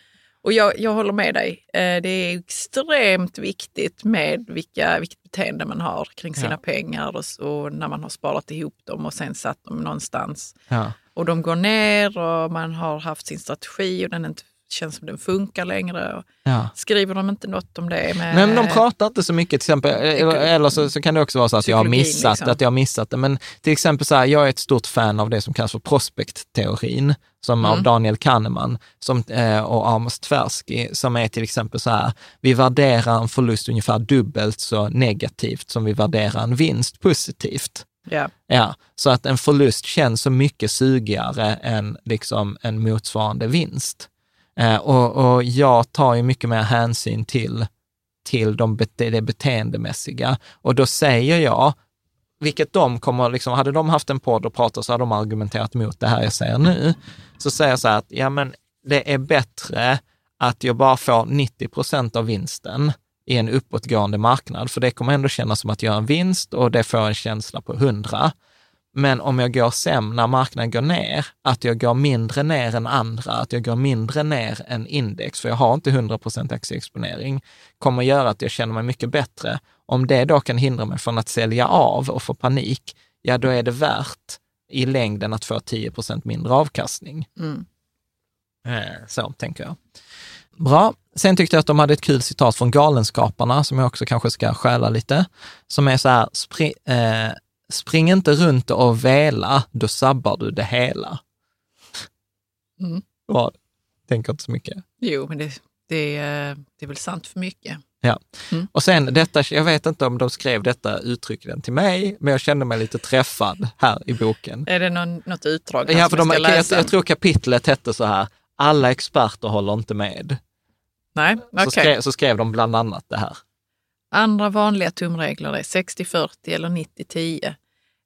Och jag, jag håller med dig. Eh, Det är extremt viktigt med vilka, vilket beteende man har kring sina Ja. pengar och, och när man har sparat ihop dem och sen satt dem någonstans. ja. Och de går ner och man har haft sin strategi och den inte känns som den funkar längre. Ja. skriver de inte något om det? Med, Nej, men de pratar inte så mycket, till exempel, eller, eller så, så kan det också vara så att jag har missat, liksom. att jag har missat det. Men till exempel så här, jag är ett stort fan av det som kallas för prospektteorin, som av Mm. Daniel Kahneman som, eh, och Amos Tversky, som är till exempel så här, vi värderar en förlust ungefär dubbelt så negativt som vi värderar en vinst positivt. Ja. Ja, så att en förlust känns så mycket sugigare än liksom en motsvarande vinst. Eh, och, och jag tar ju mycket mer hänsyn till, till de, bete- det beteendemässiga. Och då säger jag, vilket de kommer, liksom, hade de haft en podd och pratat så hade de argumenterat mot det här jag säger nu. Så säger jag så här att, ja men det är bättre att jag bara får 90 procent av vinsten i en uppåtgående marknad, för det kommer ändå kännas som att göra en vinst och det får en känsla på 100. Men om jag går sämre, när marknaden går ner, att jag går mindre ner än andra, att jag går mindre ner än index, för jag har inte 100 procent aktieexponering, kommer göra att jag känner mig mycket bättre. Om det då kan hindra mig från att sälja av och få panik, ja då är det värt i längden att få 10 procent mindre avkastning. Mm. Eh, Så tänker jag. Bra. Sen tyckte jag att de hade ett kul citat från Galenskaparna, som jag också kanske ska stjäla lite, som är så här, spri, eh, spring inte runt och vela, då sabbar du det hela. Mm. Vad? Tänker inte så mycket. Jo, men det, det, det är väl sant för mycket. Ja. Mm. Och sen detta, jag vet inte om de skrev detta uttryckligen till mig, men jag kände mig lite träffad här i boken. Är det någon, något utdrag Ja, för de, jag, jag tror kapitlet hette så här, alla experter håller inte med. Nej, Så, okej. skrev, så skrev de bland annat det här. Andra vanliga tumregler är 60-40 eller 90-10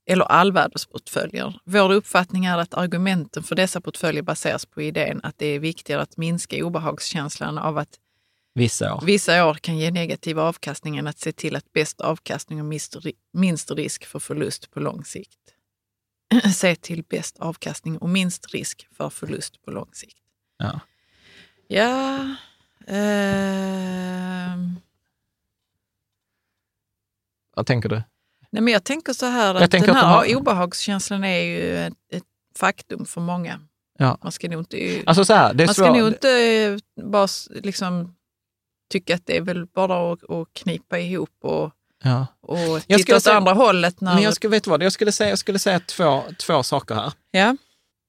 eller allvärdesportföljer. Vår uppfattning är att argumenten för dessa portföljer baseras på idén att det är viktigare att minska obehagskänslan av att Vissa år. vissa år kan ge negativ avkastning än att se till att bäst avkastning och minst risk för förlust på lång sikt. <clears throat> se till bäst avkastning och minst risk för förlust på lång sikt. Ja. Ja, ehm, Vad tänker du? Nej, men jag tänker så här Jag att tänker den att de här har- obehagskänslan är ju ett, ett faktum för många. Ja. Man ska nog inte, Alltså så här, man ska nog inte eh, bara liksom tycka att det är väl bara att, att knipa ihop och, Ja. och Jag titta skulle åt säga- andra hållet. När, Men jag skulle, vet vad, jag skulle säga, jag skulle säga två, två saker här. ja.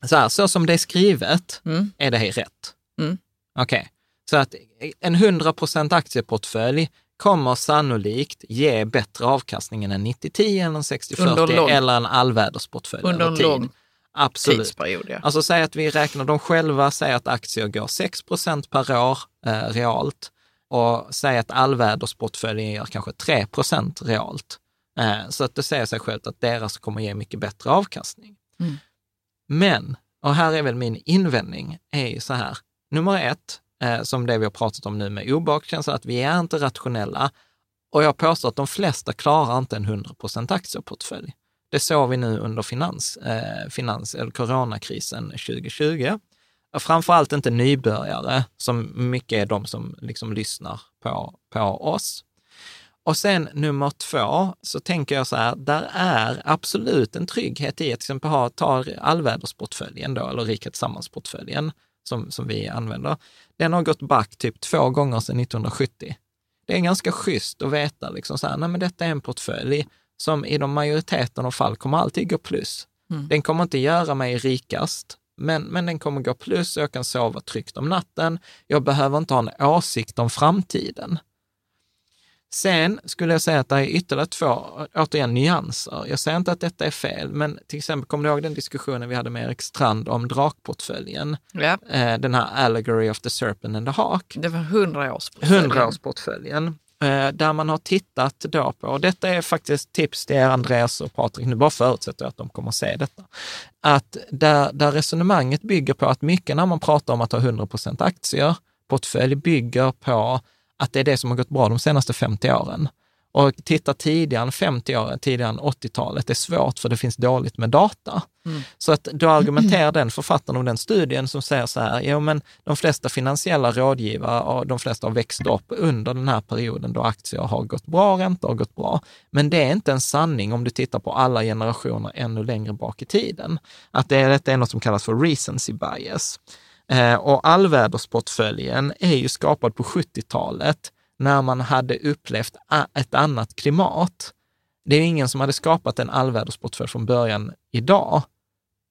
Så här, så som det är skrivet Mm. är det här rätt. Mm. Okej, så att en 100% aktieportfölj kommer sannolikt ge bättre avkastning än en 90-10 eller en 60-40 Under lång- eller en allvädersportfölj Under en tid. lång Absolut. tidsperiod. Ja. Alltså säg att vi räknar, de själva säger att aktier går 6% per år eh, realt och säg att allvädersportföljen gör kanske 3% realt. Eh, så att det säger sig självt att deras kommer ge mycket bättre avkastning. Mm. Men, och här är väl min invändning, är ju så här, nummer ett, eh, som det vi har pratat om nu med obehagskänsla, att vi är inte rationella. Och jag påstår att de flesta klarar inte en 100% aktieportfölj. Det såg vi nu under finans, eh, finans, eller coronakrisen 2020. Framförallt inte nybörjare, som mycket är de som liksom lyssnar på, på oss. Och sen nummer två, så tänker jag så här, där är absolut en trygghet i att till exempel ha, ta allvädersportföljen då, eller Riket Tillsammans-portföljen som, som vi använder. Den har gått back typ två gånger sedan 1970. Det är ganska schysst att veta, liksom så här, nej men detta är en portfölj som i de majoriteten av fall kommer alltid gå plus. Mm. Den kommer inte göra mig rikast, men, men den kommer gå plus och jag kan sova tryggt om natten. Jag behöver inte ha en åsikt om framtiden. Sen skulle jag säga att det är ytterligare två, återigen nyanser. Jag säger inte att detta är fel, men till exempel, kommer du ihåg den diskussionen vi hade med Erik Strand om drakportföljen? Ja. Eh, den här Allegory of the Serpent and the Hawk. Det var hundraårsportföljen. Hundraårsportföljen. Eh, där man har tittat då på, och detta är faktiskt tips till er Andreas och Patrik, nu bara förutsätter jag att de kommer att se detta, att där, där resonemanget bygger på att mycket när man pratar om att ha 100% aktier, portfölj bygger på att det är det som har gått bra de senaste 50 åren. Och titta tidigare än 50 år, tidigare än 80-talet, det är svårt för det finns dåligt med data. Mm. Så att då argumenterar den författaren om den studien som säger så här, jo men de flesta finansiella rådgivare och de flesta har växt upp under den här perioden då aktier har gått bra, räntor har gått bra. Men det är inte en sanning om du tittar på alla generationer ännu längre bak i tiden. Att det är, detta är något som kallas för recency bias. Eh, och allvädersportföljen är ju skapad på 70-talet när man hade upplevt ett annat klimat. Det är ingen som hade skapat en allvädersportfölj från början idag.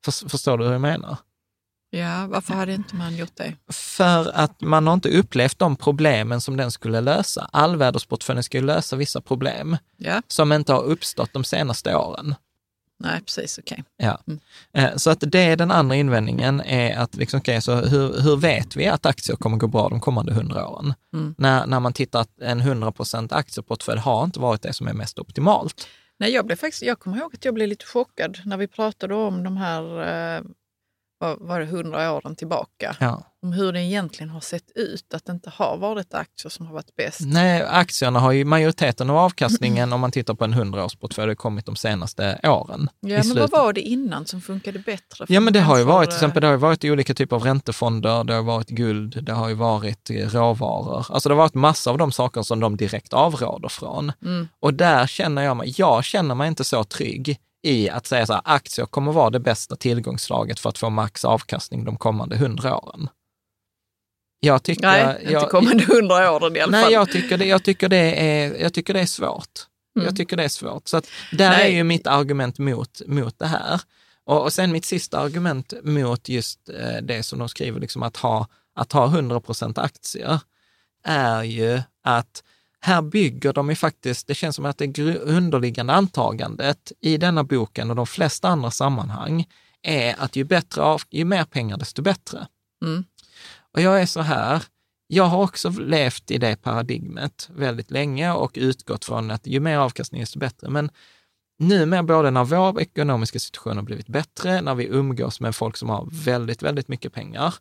Förstår du hur jag menar? Ja, varför hade inte man gjort det? För att man har inte upplevt de problemen som den skulle lösa. Allvädersportföljen ska ju lösa vissa problem ja. som inte har uppstått de senaste åren. Nej, precis. Okej. Okay. Ja. Mm. Eh, så att det är den andra invändningen, är att liksom, okay, så hur, hur vet vi att aktier kommer gå bra de kommande hundra åren? Mm. När, när man tittar att en 100 procent aktieportfölj har inte varit det som är mest optimalt. Nej, jag, blev faktiskt, jag kommer ihåg att jag blev lite chockad när vi pratade om de här eh, var det, hundra åren tillbaka. Ja. Om hur det egentligen har sett ut, att det inte har varit aktier som har varit bäst. Nej, aktierna har ju majoriteten av avkastningen, om man tittar på en hundraårsportfölj, kommit de senaste åren. Ja, men vad var det innan som funkade bättre? Ja, men det har ju varit, till exempel, det har ju varit olika typer av räntefonder, det har varit guld, det har ju varit råvaror. Alltså det har varit massa av de saker som de direkt avråder från. Mm. Och där känner jag mig, jag känner mig inte så trygg i att säga så här, aktier kommer vara det bästa tillgångslaget för att få max avkastning de kommande hundra åren. Jag tycker, nej, jag, inte kommande hundra åren i alla nej, fall. Jag tycker, det, jag, tycker det är, jag tycker det är svårt. Mm. Jag tycker det är svårt. Så att där nej. är ju mitt argument mot, mot det här. Och, och sen mitt sista argument mot just eh, det som de skriver, liksom att ha, att ha 100 procent aktier, är ju att här bygger de ju faktiskt, det känns som att det underliggande antagandet i denna boken och de flesta andra sammanhang är att ju, bättre ju mer pengar desto bättre. Mm. Och jag är så här, jag har också levt i det paradigmet väldigt länge och utgått från att ju mer avkastning desto bättre. Men numera, både när vår ekonomiska situation har blivit bättre, när vi umgås med folk som har väldigt, väldigt mycket pengar,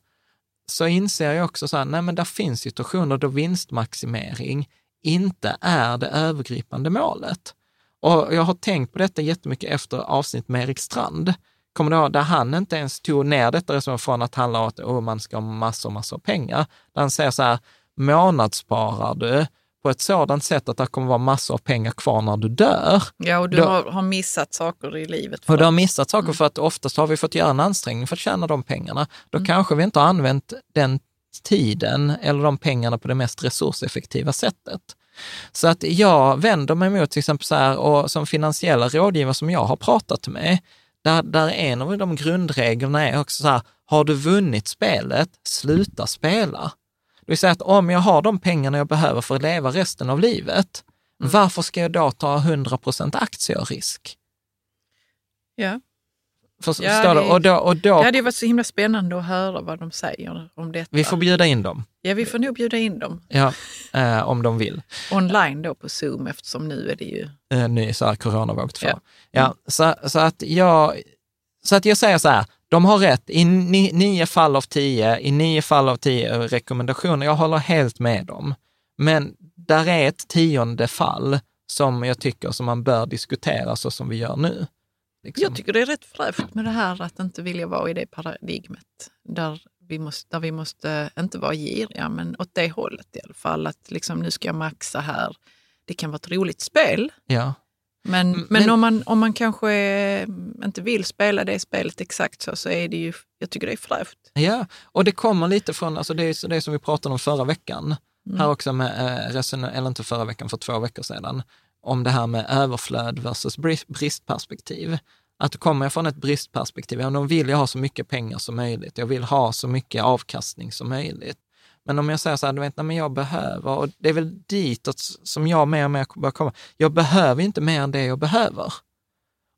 så inser jag också så här, nej men där finns situationer då vinstmaximering inte är det övergripande målet. Och jag har tänkt på detta jättemycket efter avsnitt med Erik Strand. Kommer du ihåg, där han inte ens tog ner detta resonemang från att handla om att oh, man ska ha massor, massor pengar. Där han säger så här, månadssparar du på ett sådant sätt att det kommer vara massor av pengar kvar när du dör. Ja, och du då, har, missat saker i livet. och du har missat saker mm. för att oftast har vi fått göra en ansträngning för att tjäna de pengarna. Då mm. kanske vi inte har använt den tiden eller de pengarna på det mest resurseffektiva sättet. Så att jag vänder mig mot till exempel så här, och som finansiella rådgivare som jag har pratat med, där, där en av de grundreglerna är också så här, har du vunnit spelet, sluta spela. Det vill säga att om jag har de pengarna jag behöver för att leva resten av livet, mm. varför ska jag då ta 100 procent aktierisk? Ja. Förstår ja, det, och då, och då, det hade varit så himla spännande att höra vad de säger om detta. Vi får bjuda in dem. Ja, vi får nog bjuda in dem. Ja, eh, om de vill. Online då på Zoom eftersom nu är det ju... Eh, ny så här coronavåg ja. ja så, så, att jag, så att jag säger så här, de har rätt i ni, nio fall av tio, i nio fall av tio rekommendationer. Jag håller helt med dem. Men där är ett tionde fall som jag tycker som man bör diskutera så som vi gör nu. Liksom. Jag tycker det är rätt fräscht med det här att inte vilja vara i det paradigmet där vi måste, där vi måste inte vara giriga, men åt det hållet i alla fall. Att liksom, nu ska jag maxa här. det kan vara ett roligt spel. Ja. Men, Mm, men, men- om, man, om man kanske inte vill spela det spelet exakt så, så är det ju, jag tycker det är fräscht. Ja, och det kommer lite från, alltså det är det som vi pratade om förra veckan, här också med, eh, eller inte förra veckan, för två veckor sedan, om det här med överflöd versus brist, bristperspektiv. Att kommer jag från ett bristperspektiv, ja, då vill jag ha så mycket pengar som möjligt, jag vill ha så mycket avkastning som möjligt. Men om jag säger så här, du vet, nej, men jag behöver, och det är väl ditåt som jag mer och mer börjar komma, jag behöver inte mer än det jag behöver.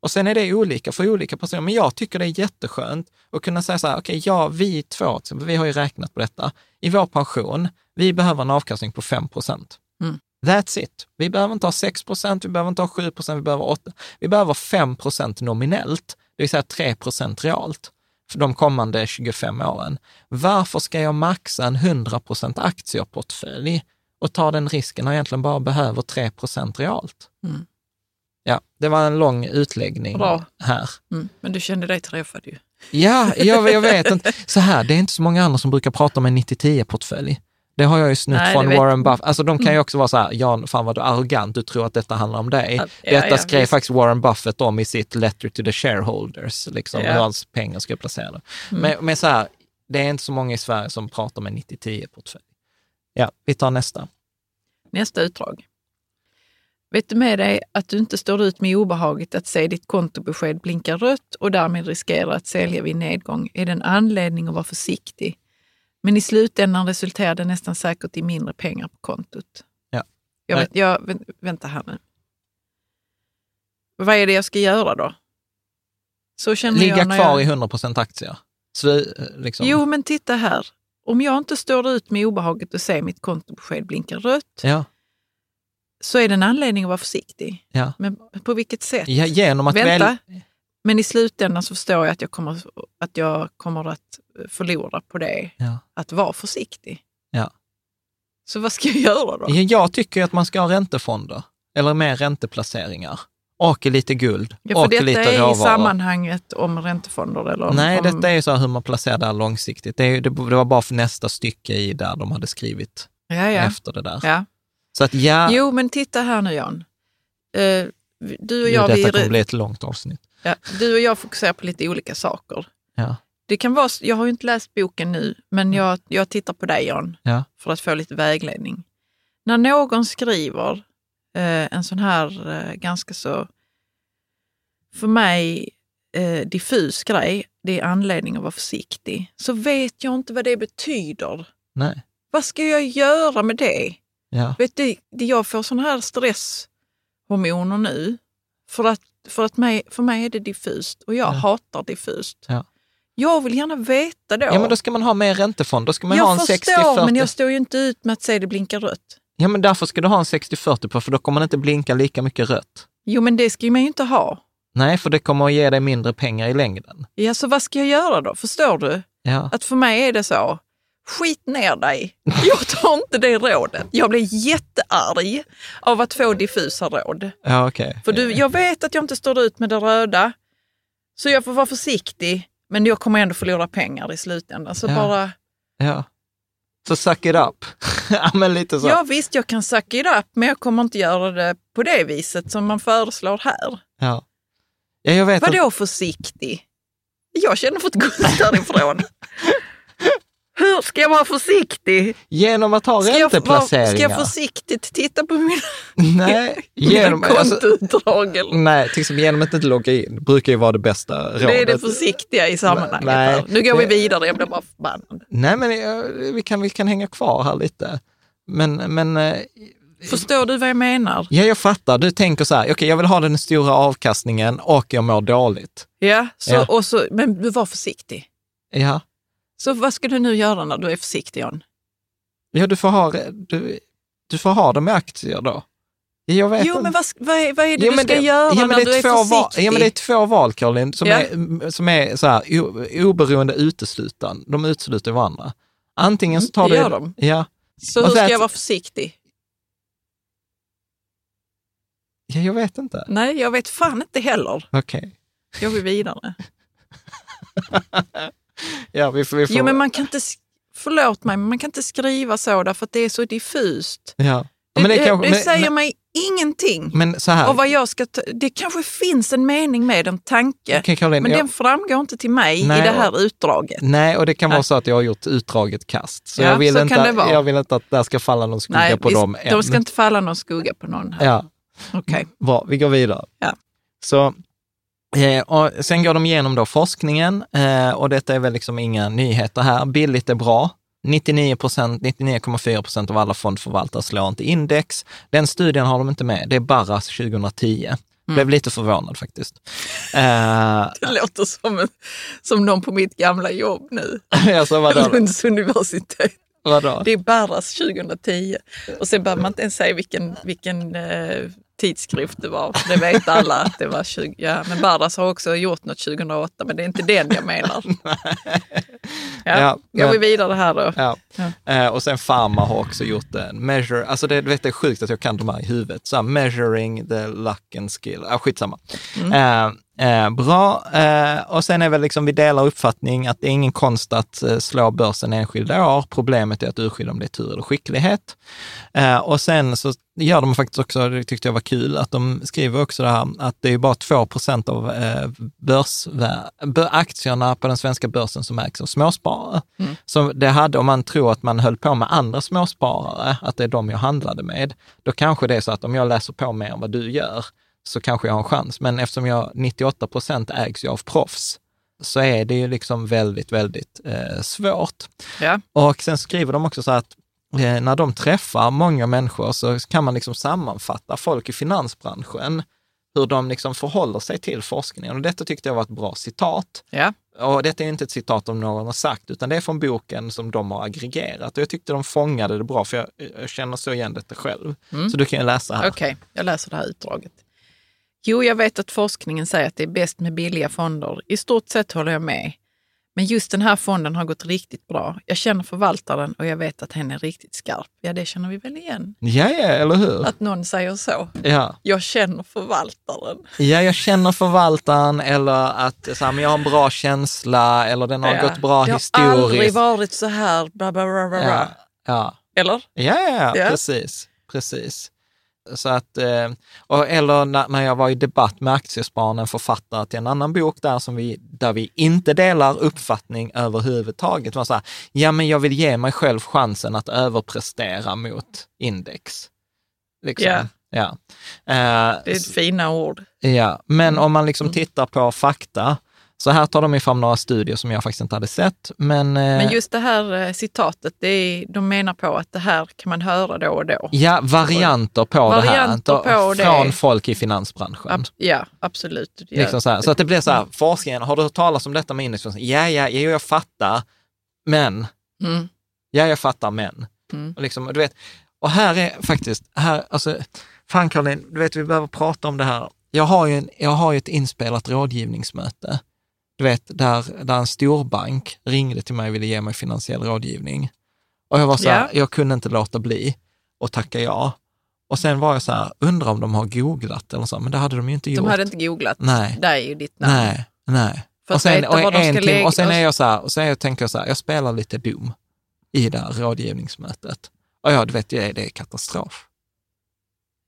Och sen är det olika för olika personer, men jag tycker det är jätteskönt att kunna säga så här, okej, ja, vi två, vi har ju räknat på detta, i vår pension, vi behöver en avkastning på 5 procent. Mm. That's it. Vi behöver inte ha 6 procent, vi behöver inte ha 7 procent, vi behöver 8. Vi behöver 5 procent nominellt, det vill säga 3 procent realt för de kommande 25 åren. Varför ska jag maxa en 100 procent aktieportfölj och ta den risken när jag egentligen bara behöver 3 procent realt? Mm. Ja, det var en lång utläggning Bra. här. Mm. Men du kände dig träffad ju. Ja, jag, jag vet <laughs> inte. Så här, det är inte så många andra som brukar prata om en 90-10-portfölj. Det har jag ju snutt Nej, från Warren Buffett. Alltså de kan ju också vara så här, Jan, fan vad du är arrogant, du tror att detta handlar om dig. Ja, detta ja, skrev visst. faktiskt Warren Buffett om i sitt letter to the shareholders, liksom, Ja. hur hans pengar ska placeras. Mm. Men, men så här, det är inte så många i Sverige som pratar om en 90-10-portfölj. Ja, vi tar nästa. Nästa utdrag. Vet du med dig att du inte står ut med obehaget att se ditt kontobesked blinka rött och därmed riskera att sälja vid nedgång är det en anledning att vara försiktig. Men i slutändan resulterar det nästan säkert i mindre pengar på kontot. Ja. Jag vet, jag, vä- vänta här nu. Vad är det jag ska göra då? Så känner Ligga jag när kvar jag... i 100 aktier. Så, liksom. Jo, men titta här. Om jag inte står ut med obehaget att se mitt kontobesked blinka rött Ja, så är det en anledning att vara försiktig. ja. Men på vilket sätt? ja, genom att Vänta. väl... Men i slutändan så förstår jag att jag kommer att, jag kommer att förlora på det, Ja. att vara försiktig. Ja. Så vad ska jag göra då? Ja, Jag tycker att man ska ha räntefonder, eller mer ränteplaceringar. Och lite guld, Ja, och detta lite är i råvaror. sammanhanget om räntefonder eller om... Nej, om, detta är så hur man placerar det här långsiktigt. Det, är, det, var bara för nästa stycke i där de hade skrivit Ja, ja. efter det där. ja. Så att ja, Jo, men titta här nu Jan. Eh, du, och jo, jag, detta vi, kommer bli ett långt avsnitt. ja, du och jag fokuserar på lite olika saker. Ja, Det kan vara, jag har ju inte läst boken nu, men jag, jag tittar på dig Jan. ja, för att få lite vägledning. När någon skriver eh, en sån här eh, ganska så, för mig, eh, diffus grej, det är anledning att vara försiktig, så vet jag inte vad det betyder. nej, Vad ska jag göra med det? ja, Vet du, det- jag får sån här stresshormoner nu, för att, för att mig, för mig är det diffust och jag Ja. hatar diffust. Ja. Jag vill gärna veta då. ja. men då ska man ha mer räntefond. Då ska man ha jag en förstår, 60-40. men jag står ju inte ut med att se det blinka rött. Ja, men därför ska du ha en 60-40 på, för då kommer det inte blinka lika mycket rött. Jo, men det ska man ju inte ha. Nej, för det kommer att ge dig mindre pengar i längden. Ja, så vad ska jag göra då? Förstår du? Ja, Att för mig är det så, skit ner dig. <laughs> Jag tar inte det rådet. Jag blir jättearg av att få diffusa råd. ja okej. För du, jag vet att jag inte står ut med det röda, så jag får vara försiktig. Men jag kommer ändå förlora pengar i slutändan. Så Ja. bara, Ja. Så suck it up. <laughs> ja, men lite så. ja visst jag kan suck it up, men jag kommer inte göra det på det viset som man föreslår här. Ja. ja, jag vet att- Vadå försiktig? Jag känner för att gå därifrån. <laughs> Hur ska jag vara försiktig? Genom att ha Ska jag, ränteplaceringar. ska jag försiktigt titta på mina, Nej, <laughs> mina genom, alltså, kontoutdrag? eller? nej, exempel genom att inte logga in brukar ju vara det bästa rådet. det är det försiktiga i sammanhanget. Nej. Nu går vi det- vidare, jag blir bara förbannad. Nej, men eh, vi kan, vi kan hänga kvar här lite. Men, men eh, Förstår du vad jag menar? ja, jag fattar. Du tänker så här, okej, jag vill ha den stora avkastningen och jag mår dåligt. Ja, så, Ja. Och så, men du var försiktig. Ja, Så vad ska du nu göra när du är försiktig, John? ja du, får ha, du, du får ha dem i aktier då. Jag vet Jo, inte. men vad, vad, är, vad är det Jo, du ska det- göra ja, när det är du är två val, försiktig? Ja, men det är två val, Caroline, som Ja. är, som är så här, oberoende uteslutande. De utesluter varandra. Antingen så tar Mm, det du... gör de. Ja, så hur ska att- jag vara försiktig? ja, jag vet inte. Nej, jag vet fan inte heller. Okej. Går vi vidare? <laughs> Ja, vi får... Vi får Jo, men man kan inte, förlåt mig, men man kan inte skriva så därför att det är så diffust. ja. Men det, kanske- det men- säger men- mig ingenting. Men så här, Och vad jag ska ta, det kanske finns en mening med en tanke, Caroline, men jag- den framgår inte till mig Nej, i det här utdraget. Nej, och det kan vara så att jag har gjort utdraget kast. Så, Ja, jag, vill så inte, kan det vara. jag vill inte att det ska falla någon skugga Nej, på vi- dem än. de ska inte falla någon skugga på någon här. Ja, Okej. bra, vi går vidare. Ja. Så, eh, och sen går de igenom då forskningen eh, och detta är väl liksom inga nyheter här. Billigt är bra. 99 procent, 99,4 procent av alla fondförvaltare slår inte index. Den studien har de inte med. Det är Barras 2010. Blev lite förvånad faktiskt. Eh, <laughs> Det låter som, en, som någon på mitt gamla jobb nu. <laughs> alltså vadå? Lunds universitet. vadå? Det är Barras 2010. Och sen behöver man inte ens säga vilken, vilken eh, tidskrift det var. Det vet alla att det var 20. Ja, men Barras har också gjort något 2008, men det är inte den jag menar. <laughs> Ja, Ja, Går men- vi vidare här då? Ja. Ja. Eh, och sen Pharma har också gjort en measure, alltså det, du vet, det är sjukt att jag kan de här i huvudet. Så här, measuring the luck and skill, ah, skitsamma. Eh, eh, bra, eh, och sen är väl liksom, vi delar uppfattning att det är ingen konst att eh, slå börsen enskilda år. Problemet är att urskilja om det är tur eller skicklighet. Eh, och sen så gör de faktiskt också, det tyckte jag var kul, att de skriver också det här att det är bara 2 procent av eh, börs, bör, aktierna på den svenska börsen som ägs av småsparare. Så det hade, om man tror att man höll på med andra småsparare, att det är de jag handlade med, då kanske det är så att om jag läser på mer än vad du gör, så kanske jag har en chans. Men eftersom jag 98 procent ägs ju av proffs, så är det ju liksom väldigt, väldigt eh, svårt. Ja. Och sen skriver de också så att eh, när de träffar många människor så kan man liksom sammanfatta folk i finansbranschen, hur de liksom förhåller sig till forskningen. Och detta tyckte jag var ett bra citat. Ja. Och detta är inte ett citat om någon har sagt, utan det är från boken som de har aggregerat. Och jag tyckte de fångade det bra, för jag, jag känner så igen detta själv. Så du kan ju läsa här. Okej, jag läser det här utdraget. Jo, jag vet att forskningen säger att det är bäst med billiga fonder. I stort sett håller jag med. Men just den här fonden har gått riktigt bra. Jag känner förvaltaren och jag vet att hen är riktigt skarp. Ja, det känner vi väl igen. Ja, ja, eller hur? Att någon säger så. Ja. Jag känner förvaltaren. ja, jag känner förvaltaren eller att så här, men jag har en bra känsla eller den har Ja. gått bra det har aldrig historiskt. varit så här. Bla, bla, bla, bla, Ja, ja. Eller? Ja, ja, ja, Ja. precis. precis. Så att, eh, och, eller när, jag var i debatt med Aktiespararna, en författare till en annan bok där, som vi, där vi inte delar uppfattning överhuvudtaget, var så här, ja men jag vill ge mig själv chansen att överprestera mot index. Liksom. Ja. Ja. Eh, Det är ett fina ord. Ja, men Mm. om man liksom tittar på fakta, så här tar de ju fram några studier som jag faktiskt inte hade sett, men, eh, Men just det här eh, citatet, det är, de menar på att det här kan man höra då och då. ja, varianter på Varianter det här, på det. från folk i finansbranschen. Ab- ja, absolut. Ja. Liksom så, så att det blir så här, forskningen, har du hört talas om detta med indexfond? Ja, ja, jo, jag fattar, men, Mm. ja, jag fattar, men. Mm. Och, liksom, du vet, och här är faktiskt, här, alltså, fan Caroline, du vet, vi behöver prata om det här. Jag har ju, en, jag har ju ett inspelat rådgivningsmöte, du vet, där, där en storbank ringde till mig och ville ge mig finansiell rådgivning. Och jag var så här, Ja. jag kunde inte låta bli och tacka ja. Och sen var jag så här, undrar om de har googlat eller så, men det hade de ju inte gjort. De hade inte googlat. Nej. Där är ju ditt namn. Nej, nej. För och sen, och en lägga och sen är jag så här, och sen tänker jag så här, jag spelar lite dum i det här rådgivningsmötet. Och ja, du vet, det är, det är katastrof.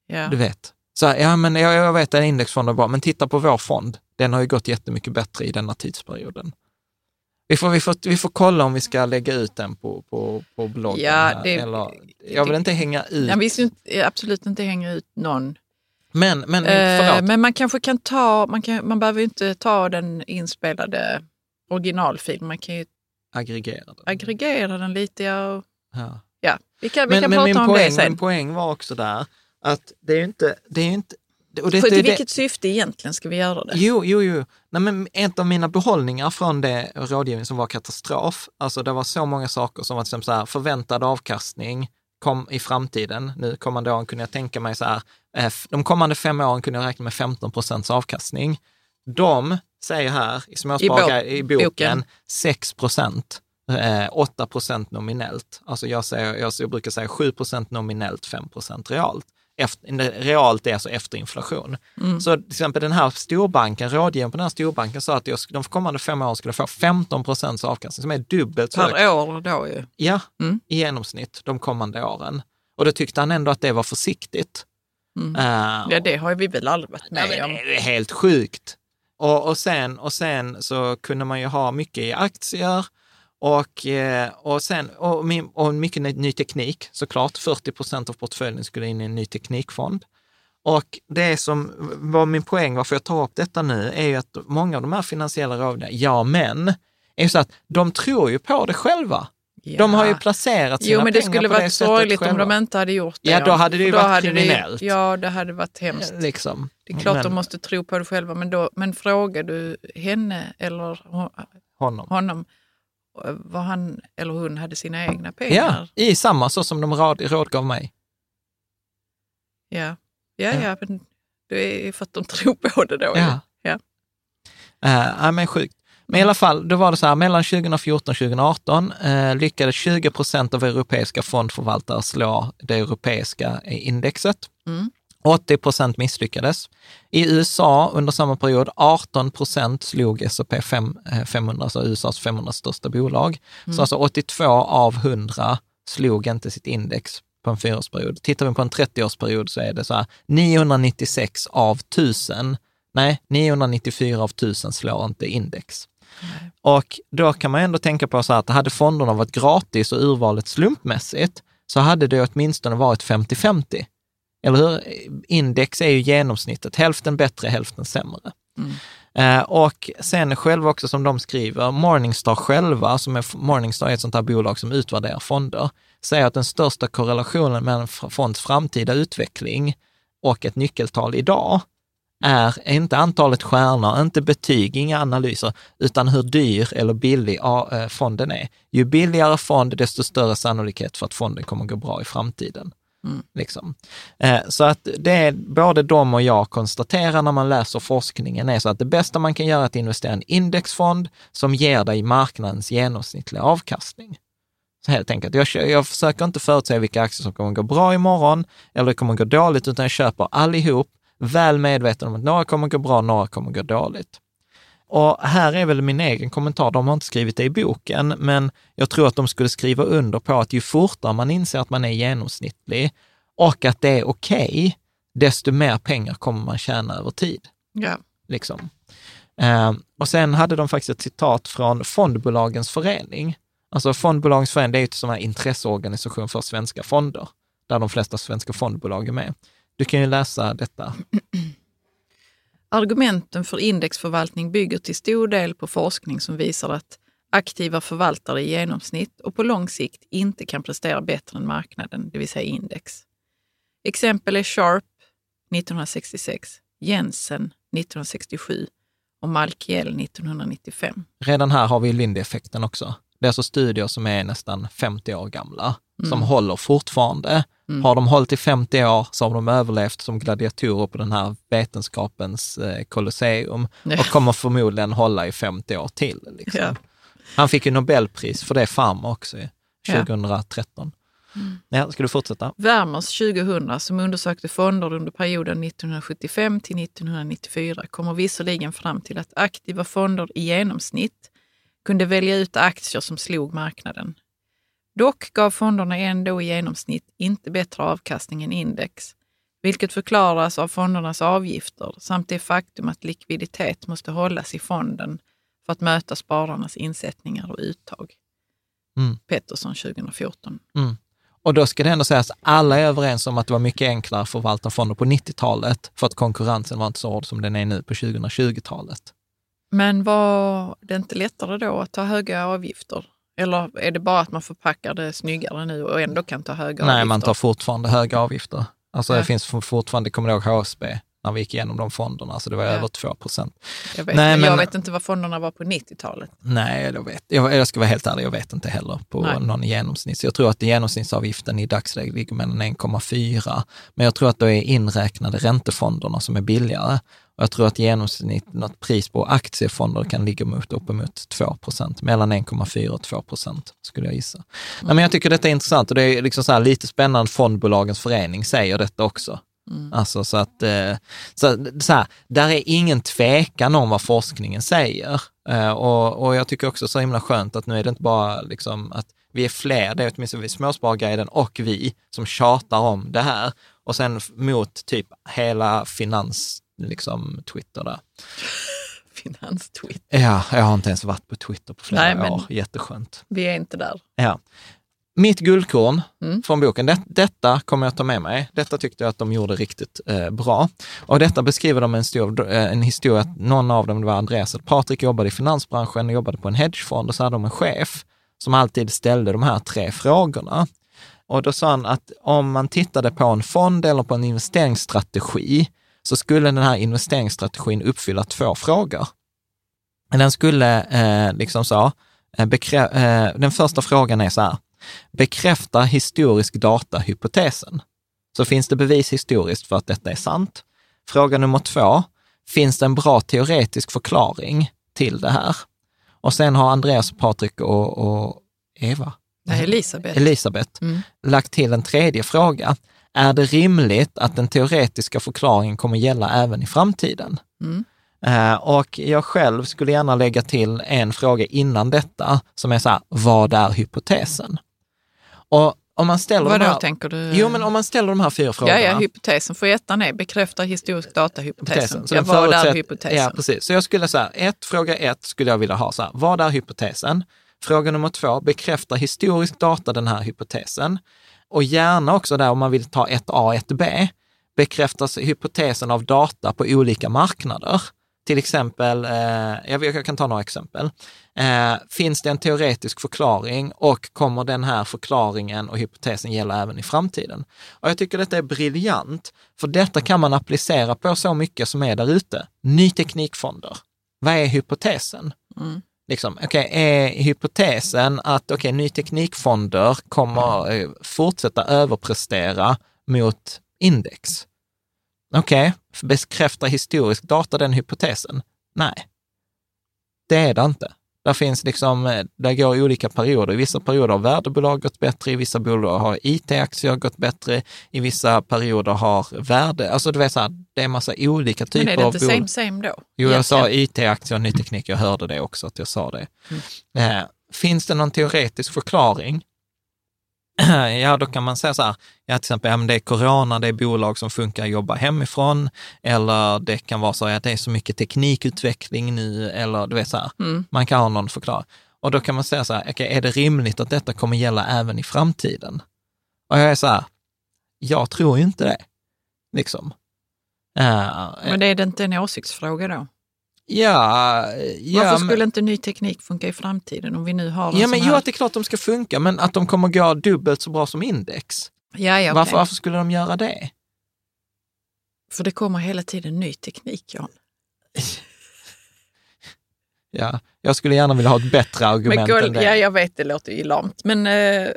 Ja. Du vet. Så här, ja, men jag, jag vet att en indexfond är bra, men titta på vår fond. Den har ju gått jättemycket bättre i denna tidsperioden. Vi får, vi får, vi får kolla om vi ska lägga ut den på, på, på bloggen. Ja, det- eller, jag vill inte hänga ut. Jag vill inte, absolut inte hänga ut någon. Men, men Eh, men man kanske kan ta, man, kan, man behöver ju inte ta den inspelade originalfilmen. Man kan ju aggregera den. aggregera den lite. Ja, Ja. ja. Vi kan, vi Men, kan men prata om poäng, det sen. min poäng var också där att det är ju inte, det är inte och det, För det, till det, vilket syfte egentligen ska vi göra det? Jo, jo, jo. Nej, men en av mina behållningar från det rådgivning som var katastrof, alltså det var så många saker som var exempel så här, förväntad avkastning kom i framtiden. Nu kommande åren kunde jag tänka mig så här, eh, de kommande fem åren kunde jag räkna med 15 procents avkastning. De säger här i, småsparare, I i, bo- boken, boken. 6 procent. Eh, 8 procent nominellt. Alltså jag, säger, jag, jag brukar säga 7 procent nominellt, 5 procent realt. Efter, realt är alltså efter inflation. Mm. Så till exempel den här storbanken, rådgivaren på den här storbanken sa att jag, de kommande fem åren skulle få 15 procents avkastning, som är dubbelt så. Per år då ju. Ja, Mm. i genomsnitt de kommande åren. Och då tyckte han ändå att det var försiktigt. Mm. Eh, Ja, det har vi väl aldrig varit med men om. det är helt sjukt. Och, och, sen, och sen så kunde man ju ha mycket i aktier och, eh, och, sen, och, och mycket ny, teknik såklart. 40 procent av portföljen skulle in i en ny teknikfond. Och det som var min poäng, varför jag tar upp detta nu, är ju att många av de här finansiella råden, ja men, är ju så att de tror ju på det själva. De har ju placerat sina Jo, men det pengar skulle på det varit sättet sorgligt om själva. de inte hade gjort det. Ja, då hade det ju Då varit hade det kriminellt. Ja, det hade varit hemskt. Liksom. Det är klart Men de måste tro på det själva, men, då, men frågar du henne eller ho- Honom. honom eh, vad han eller hon hade sina egna Ja, pengar? i samma så som de råd, rådgav mig. Ja, ja, Ja. ja men det är för att de tror på det då. Ja. ja. Uh, ja, men sjukt. Men i alla fall, då var det så här, mellan 2014 och 2018 eh, lyckades 20 procent av europeiska fondförvaltare slå det europeiska indexet. Mm. 80 procent misslyckades. I USA under samma period, 18 procent slog S&P 5, eh, 500, alltså USAs 500 största bolag. Så alltså 82 av 100 slog inte sitt index på en fyraårsperiod. Tittar vi på en 30-årsperiod så är det så här 996 av 1000, nej 994 av 1000 slår inte index. Och då kan man ändå tänka på så här att hade fonderna varit gratis och urvalet slumpmässigt, så hade det åtminstone varit 50-50. Eller hur? Index är ju genomsnittet, hälften bättre, hälften sämre. Eh, och sen själva också som de skriver, Morningstar själva, som är, Morningstar är ett sånt här bolag som utvärderar fonder, säger att den största korrelationen mellan en fonds framtida utveckling och ett nyckeltal idag är inte antalet stjärnor, inte betyg, inga analyser, utan hur dyr eller billig eh, fonden är. Ju billigare fond, desto större sannolikhet för att fonden kommer gå bra i framtiden. Mm. Liksom. Eh, Så att det är både de och jag konstaterar när man läser forskningen är så att det bästa man kan göra är att investera i en indexfond som ger dig marknadens genomsnittliga avkastning. Så helt enkelt. Jag, jag försöker inte förutsäga vilka aktier som kommer gå bra imorgon eller kommer gå dåligt, utan jag köper allihop, väl medveten om att några kommer gå bra, några kommer gå dåligt. Och här är väl min egen kommentar, de har inte skrivit det i boken, men jag tror att de skulle skriva under på att ju fortare man inser att man är genomsnittlig och att det är okej, desto mer pengar kommer man tjäna över tid. Ja. Liksom. Eh, och sen hade de faktiskt ett citat från Fondbolagens förening. Alltså Fondbolagens förening, det är ju en sån här intresseorganisation för svenska fonder, där de flesta svenska fondbolag är med. Du kan ju läsa detta. Argumenten för indexförvaltning bygger till stor del på forskning som visar att aktiva förvaltare i genomsnitt och på lång sikt inte kan prestera bättre än marknaden, det vill säga index. Exempel är Sharp 1966, Jensen 1967 och Malkiel 1995. Redan här har vi Lindy-effekten också. Det är alltså studier som är nästan 50 år gamla, som håller fortfarande. Har de hållit i 50 år så har de överlevt som gladiatorer på den här vetenskapens eh, kolosseum Ja. och kommer förmodligen hålla i 50 år till. Liksom. Ja. Han fick ju Nobelpris för det, Farmer också, ju, Ja. 2013. Ja, ska du fortsätta? Wärmers 2000, som undersökte fonder under perioden 1975 till 1994, kommer visserligen fram till att aktiva fonder i genomsnitt kunde välja ut aktier som slog marknaden. Dock gav fonderna ändå i genomsnitt inte bättre avkastning än index, vilket förklaras av fondernas avgifter samt det faktum att likviditet måste hållas i fonden för att möta spararnas insättningar och uttag. Mm. Pettersson 2014. Och då ska det ändå sägas, alla är överens om att det var mycket enklare att förvalta fonder på 90-talet, för att konkurrensen var inte så hård som den är nu på 2020-talet. Men var det inte lättare då att ta höga avgifter? Eller är det bara att man förpackar det snyggare nu och ändå kan ta höga Nej, avgifter? man tar fortfarande höga avgifter. Alltså Ja. det finns fortfarande, kommer du ihåg HSB, när vi gick igenom de fonderna, så det var Ja. över 2 procent. jag, vet, Nej, men jag vet inte vad fonderna var på 90-talet. Nej, jag, vet, jag, jag ska vara helt ärlig, jag vet inte heller på Nej. någon genomsnitt. Så jag tror att genomsnittsavgiften i dagsläget ligger mellan 1,4, men jag tror att då är inräknade räntefonderna som är billigare. Och jag tror att genomsnitt, något pris på aktiefonder kan ligga mot uppemot 2 procent, mellan 1,4 och 2 procent skulle jag gissa. Nej, men jag tycker detta är intressant och det är liksom så här lite spännande, fondbolagens förening säger detta också. Alltså så att, eh, så, så här, där är ingen tvekan om vad forskningen säger. Eh, och, och jag tycker också så himla skönt att nu är det inte bara liksom att vi är fler, det är åtminstone vi Småsparguiden och vi som tjatar om det här. och sen mot typ hela finans, liksom Twitter där. <laughs> Finanstweet. Ja, jag har inte ens varit på Twitter på flera Nej, år. Jätteskönt. Vi är inte där. Ja. Mitt guldkorn Mm. från boken, det, detta kommer jag ta med mig. Detta tyckte jag att de gjorde riktigt eh, bra. Och detta beskriver de en, stor, eh, en historia, att någon av dem, det var Andreas och Patrik, jobbade i finansbranschen och jobbade på en hedgefond och så hade de en chef som alltid ställde de här tre frågorna. Och då sa han att om man tittade på en fond eller på en investeringsstrategi så skulle den här investeringsstrategin uppfylla två frågor. Den skulle, eh, liksom så, eh, bekrä- eh, den första frågan är så här, bekräftar historisk data hypotesen? Så finns det bevis historiskt för att detta är sant? Fråga nummer två, finns det en bra teoretisk förklaring till det här? Och sen har Andreas, Patrik och, och Eva, Nej, Elisabeth. Elisabeth Mm. lagt till en tredje fråga. Är det rimligt att den teoretiska förklaringen kommer gälla även i framtiden? Mm. Eh, och jag själv skulle gärna lägga till en fråga innan detta, som är så här, vad är hypotesen? Och om man ställer Vad de här, tänker du? Jo, men om man ställer de här fyra ja, frågorna. ja, hypotesen. För ettan är bekräftar historisk data hypotesen. Så Ja, vad är hypotesen? Ja, precis. Så jag skulle säga, ett, fråga ett skulle jag vilja ha så här, vad är hypotesen? Fråga nummer två, bekräftar historisk data den här hypotesen? Och gärna också där, om man vill ta ett A och ett B, bekräftas hypotesen av data på olika marknader? Till exempel, eh, jag, kan ta några exempel. Eh, finns det en teoretisk förklaring och kommer den här förklaringen och hypotesen gälla även i framtiden? Och jag tycker detta är briljant, för detta kan man applicera på så mycket som är där ute. Ny teknikfonder. Vad är hypotesen? Mm. Liksom, okay, är hypotesen att okay, ny teknikfonder kommer eh, fortsätta överprestera mot index? Okej, okay, bekräftar historisk data den hypotesen? Nej, det är det inte. Där finns liksom, eh, där går olika perioder. I vissa perioder har värdebolag gått bättre, i vissa bolag har IT-aktier gått bättre, i vissa perioder har värde, alltså du vet så här, det är en massa olika typer Men är det av inte bolag. same same då? Jo, jag sa. IT-aktier och ny teknik, jag hörde det också, att jag sa det. Mm. Eh, finns det någon teoretisk förklaring? <clears throat> ja, då kan man säga så här, ja, till exempel, ja, det är corona, det är bolag som funkar att jobba hemifrån, eller det kan vara så att det är så mycket teknikutveckling nu, eller du vet så här, Mm. man kan ha någon förklaring. Och då kan man säga så här, okej, är det rimligt att detta kommer gälla även i framtiden? Och jag är så här, jag tror ju inte det. Liksom. Eh, Men är det inte en åsiktsfråga då? Ja, ja, Varför men- skulle inte ny teknik funka i framtiden om vi nu har Ja, men här... jo, att det är klart de ska funka, men att de kommer gå dubbelt så bra som index. Ja, ja, varför, okej. varför skulle de göra det? För det kommer hela tiden ny teknik, Jan. <laughs> Ja, jag skulle gärna vilja ha ett bättre Men argument än guld, det. ja, jag vet, det låter ju lamt. Men eh,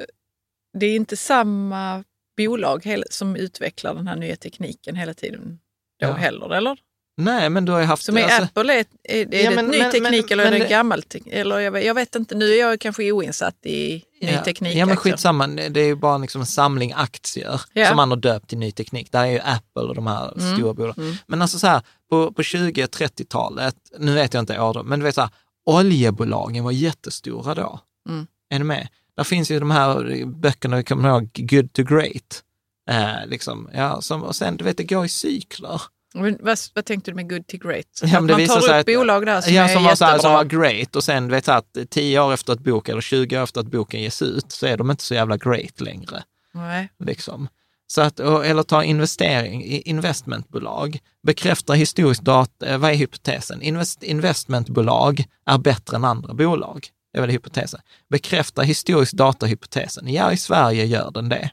det är inte samma bolag som utvecklar den här nya tekniken hela tiden då Ja. heller, eller? Nej, men du har ju haft... Som är alltså- Apple, är, är, är Ja, det men- ny men- teknik men- eller är men det det- gammal teknik? Eller jag, vet- jag vet inte, nu är jag kanske oinsatt i ny ja, teknik. Ja, men också. skitsamma. Det är ju bara liksom en samling aktier Ja. som man har döpt till ny teknik. Där är ju Apple och de här Mm, stora bolagen. mm. Men alltså så här, på, på 20-30-talet, nu vet jag inte år, men du vet så här, oljebolagen var jättestora då. Mm. Är du med? Där finns ju de här böckerna, vi kommer ihåg, Good to Great. Eh, liksom, ja, som, och sen, du vet, det går i cykler. Vad, vad tänkte du med good to great? Ja, att man tar upp att- bolag där som ja, är som var, så här, jättebra. som var great och sen, vet, att 10 år efter att bok eller 20 år efter att boken ges ut så är de inte så jävla great längre. Nej. Liksom. Så att, eller ta investering, i- investmentbolag, bekräftar historisk data, eh, vad är hypotesen? Invest, investmentbolag är bättre än andra bolag, det är väl hypotesen. Bekräftar historisk data hypotesen? Ja, i Sverige gör den det.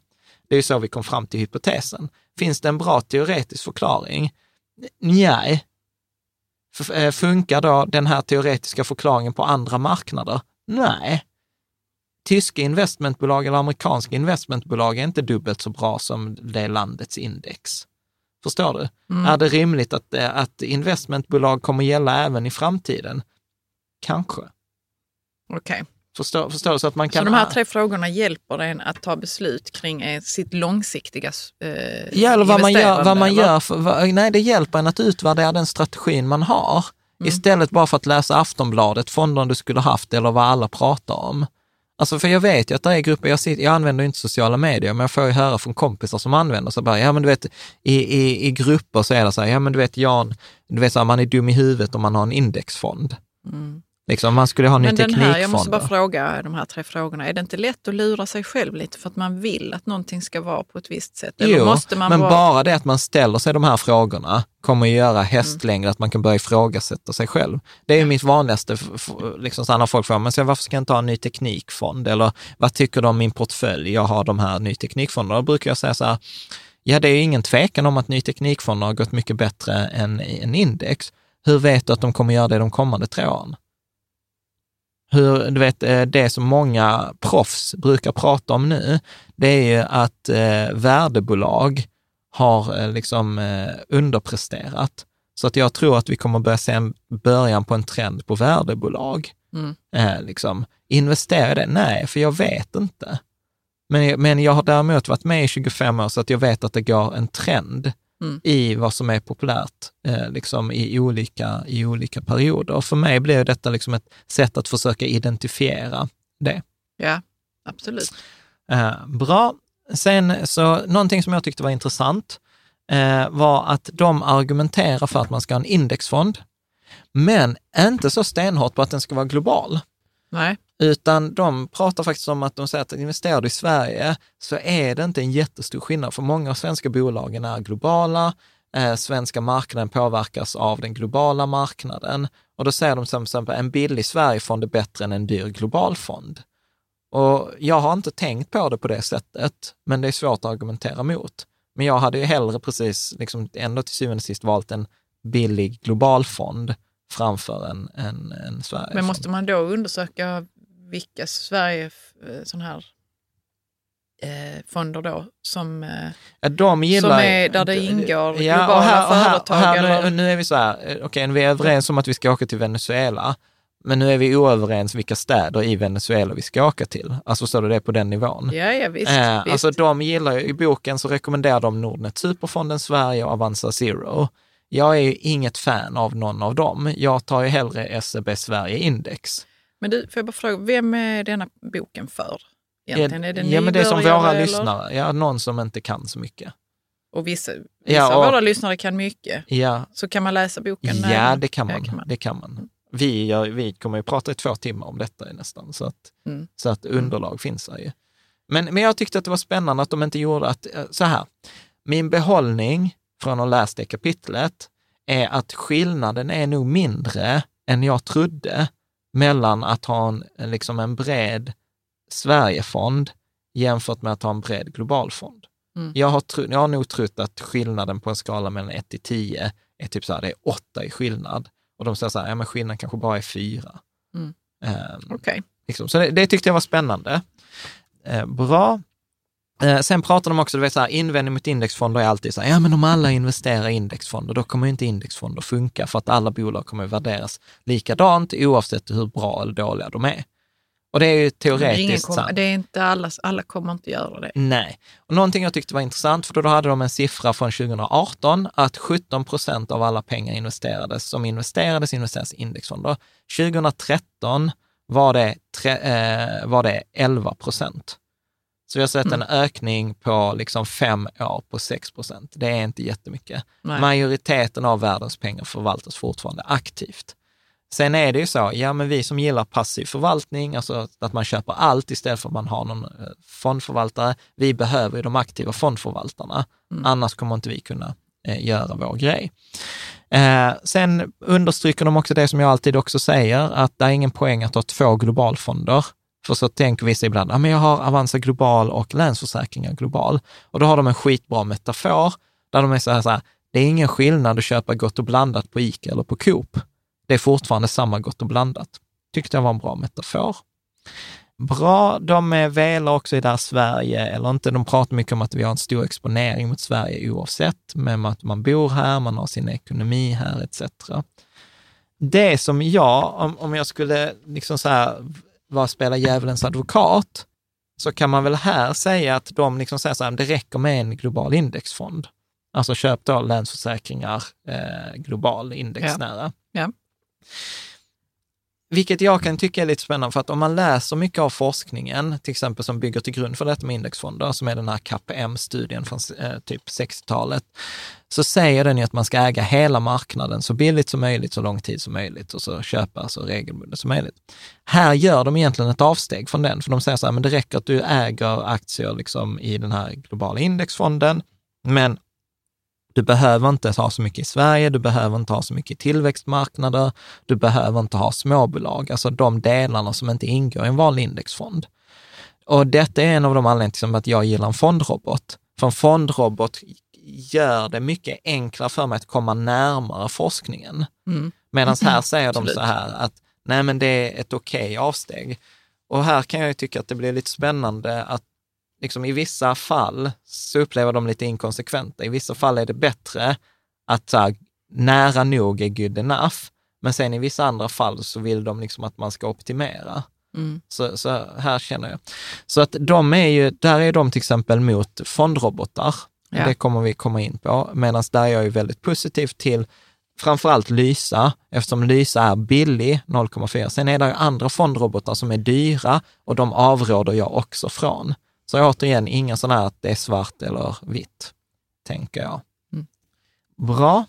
Det är ju så vi kom fram till hypotesen. Finns det en bra teoretisk förklaring? Nej. Eh, Funkar då den här teoretiska förklaringen på andra marknader? Nej tyska investmentbolag eller amerikanska investmentbolag är inte dubbelt så bra som det landets index. Förstår du? Mm. Är det rimligt att, eh, att investmentbolag kommer gälla även i framtiden? Kanske. Okej. Förstår, förstår du? Så att man Så kan... de här tre frågorna hjälper en att ta beslut kring eh, sitt långsiktiga eh, Ja, eller vad man gör, vad man gör för, vad, nej, det hjälper en att utvärdera den strategin man har. Mm. Istället bara för att läsa Aftonbladet, fonderna du skulle haft eller vad alla pratar om. Alltså för jag vet ju att det är grupper, jag, sitter, jag använder inte sociala medier, men jag får ju höra från kompisar som använder så bara, ja men du vet, i, i, i grupper så är det så här, ja men du vet Jan, du vet så här, man är dum i huvudet om man har en indexfond. Mm. Liksom, man skulle ha ny Men den teknikfond. här, jag måste bara fråga de här tre frågorna. Är det inte lätt att lura sig själv lite för att man vill att någonting ska vara på ett visst sätt? Eller Jo, måste man men vara... bara det att man ställer sig de här frågorna kommer att göra hästlängre att man kan börja ifrågasätta sig själv. Det är ju mitt vanligaste, liksom så när folk frågar, men så varför ska jag inte ha en ny teknikfond? Eller vad tycker du om min portfölj? Jag har de här ny teknikfonderna. Då brukar jag säga så här, ja det är ju ingen tvekan om att ny teknikfonder har gått mycket bättre än en index. Hur vet du att de kommer göra det de kommande tre åren? Hur, du vet, eh, det som många proffs brukar prata om nu, det är ju att eh, värdebolag har eh, liksom eh, underpresterat. Så att jag tror att vi kommer börja se en början på en trend på värdebolag. Mm. Eh, liksom, investera i det? Nej, för jag vet inte. Men, men jag har däremot varit med i 25 år så att jag vet att det går en trend Mm. i vad som är populärt eh, liksom i, olika, i olika perioder. Och för mig blir detta liksom ett sätt att försöka identifiera det. Ja, absolut. Eh, bra. Sen så, någonting som jag tyckte var intressant eh, var att de argumenterar för att man ska ha en indexfond, men inte så stenhårt på att den ska vara global. Nej. Utan de pratar faktiskt om att de säger att investerar du i Sverige så är det inte en jättestor skillnad, för många av svenska bolagen är globala. Eh, svenska marknaden påverkas av den globala marknaden. Och då säger de till exempel en billig Sverigefond är bättre än en dyr globalfond. Och jag har inte tänkt på det på det sättet, men det är svårt att argumentera mot. Men jag hade ju hellre precis, liksom, ändå till syvende och sist valt en billig globalfond framför en, en, en Sverigefond. Men måste man då undersöka vilka Sverige eh, sån här eh, fonder då som... Eh, Ja, de gillar, Som är där det ingår och globala här, och här, företag och här, eller- nu, nu är vi så här, eh, okej, vi är överens om att vi ska åka till Venezuela, men nu är vi oöverens vilka städer i Venezuela vi ska åka till. Alltså så det är på den nivån. ja, ja visst. Eh, visst. alltså de gillar ju, i boken så rekommenderar de Nordnet Superfonden Sverige och Avanza Zero. Jag är ju inget fan av någon av dem. Jag tar ju hellre SEB Sverige Index. Men du, får jag bara fråga, vem är denna boken för? Egentligen? Är det ja, men det är som våra eller? lyssnare, ja, någon som inte kan så mycket. Och vissa, vissa Ja, av och- våra lyssnare kan mycket. Ja, Så kan man läsa boken? Ja, när- det kan man. Kan man. Det kan man. Vi, gör, vi kommer ju prata i två timmar om detta nästan, så att, Mm. så att underlag finns där ju. Men, men jag tyckte att det var spännande att de inte gjorde att, eh, så här, min behållning från att ha läst det kapitlet är att skillnaden är nog mindre än jag trodde mellan att ha en, liksom en bred Sverigefond jämfört med att ha en bred globalfond. Mm. Jag, har tro, jag har nog trott att skillnaden på en skala mellan 1 till 10 är typ så här, det är 8 i skillnad. Och de säger så här, ja men skillnaden kanske bara är 4. Mm. Ehm, Okej. liksom. Så det, det tyckte jag var spännande. Eh, bra. Eh, sen pratar de också, du vet så här, invändning mot indexfonder är alltid så här, ja men om alla investerar i indexfonder, då kommer inte indexfonder funka för att alla bolag kommer värderas likadant oavsett hur bra eller dåliga de är. Och det är ju teoretiskt sant. det är inte alla, alla kommer inte göra det. Nej. Och någonting jag tyckte var intressant, för då hade de en siffra från 2018 att 17 procent av alla pengar investerades, som investerades investerades i indexfonder. 2013 var det, tre, eh, var det 11 procent. Så vi har sett Mm. en ökning på liksom fem år på 6 procent. Det är inte jättemycket. Nej. Majoriteten av världens pengar förvaltas fortfarande aktivt. Sen är det ju så, ja men vi som gillar passiv förvaltning, alltså att man köper allt istället för att man har någon eh, fondförvaltare, vi behöver ju de aktiva fondförvaltarna, Mm. annars kommer inte vi kunna eh, göra vår grej. Eh, sen understryker de också det som jag alltid också säger, att det är ingen poäng att ha två globalfonder. För så tänker vissa ibland, ja men jag har Avanza Global och Länsförsäkringar Global. Och då har de en skitbra metafor, där de är så här, så här det är ingen skillnad att köpa Gott och blandat på ICA eller på Coop. Det är fortfarande samma Gott och blandat. Tyckte jag var en bra metafor. Bra, de är velar också i där Sverige, eller inte, de pratar mycket om att vi har en stor exponering mot Sverige oavsett, men att man bor här, man har sin ekonomi här etc. Det som jag, om, om jag skulle liksom så här, vara spela djävulens advokat, så kan man väl här säga att de liksom säger så här, det räcker med en global indexfond. Alltså köp då Länsförsäkringar eh, global indexnära. Ja. vilket jag kan tycka är lite spännande, för att om man läser mycket av forskningen, till exempel som bygger till grund för detta med indexfonder, som är den här KPM-studien från eh, typ 60-talet, så säger den ju att man ska äga hela marknaden så billigt som möjligt, så lång tid som möjligt och så köpa så regelbundet som möjligt. Här gör de egentligen ett avsteg från den, för de säger så här, men det räcker att du äger aktier liksom i den här globala indexfonden, men du behöver inte ha så mycket i Sverige, du behöver inte ha så mycket i tillväxtmarknader, du behöver inte ha småbolag, alltså de delarna som inte ingår i en vanlig indexfond. Och detta är en av de anledningarna till att jag gillar en fondrobot. För en fondrobot gör det mycket enklare för mig att komma närmare forskningen. Mm. Medan här säger de så här att nej men det är ett okej okay avsteg. Och här kan jag tycka att det blir lite spännande att liksom i vissa fall så upplever de lite inkonsekventa. I vissa fall är det bättre att så här, nära nog är good enough, men sen i vissa andra fall så vill de liksom att man ska optimera. Mm. Så, så, här känner jag. Så att de är ju, där är de till exempel mot fondrobotar. Ja. Det kommer vi komma in på. Medan där är jag ju väldigt positiv till framförallt Lysa, eftersom Lysa är billig, 0,4. Sen är det andra fondrobotar som är dyra och de avråder jag också från. Så återigen, inga sådana här att det är svart eller vitt, tänker jag. Mm. Bra.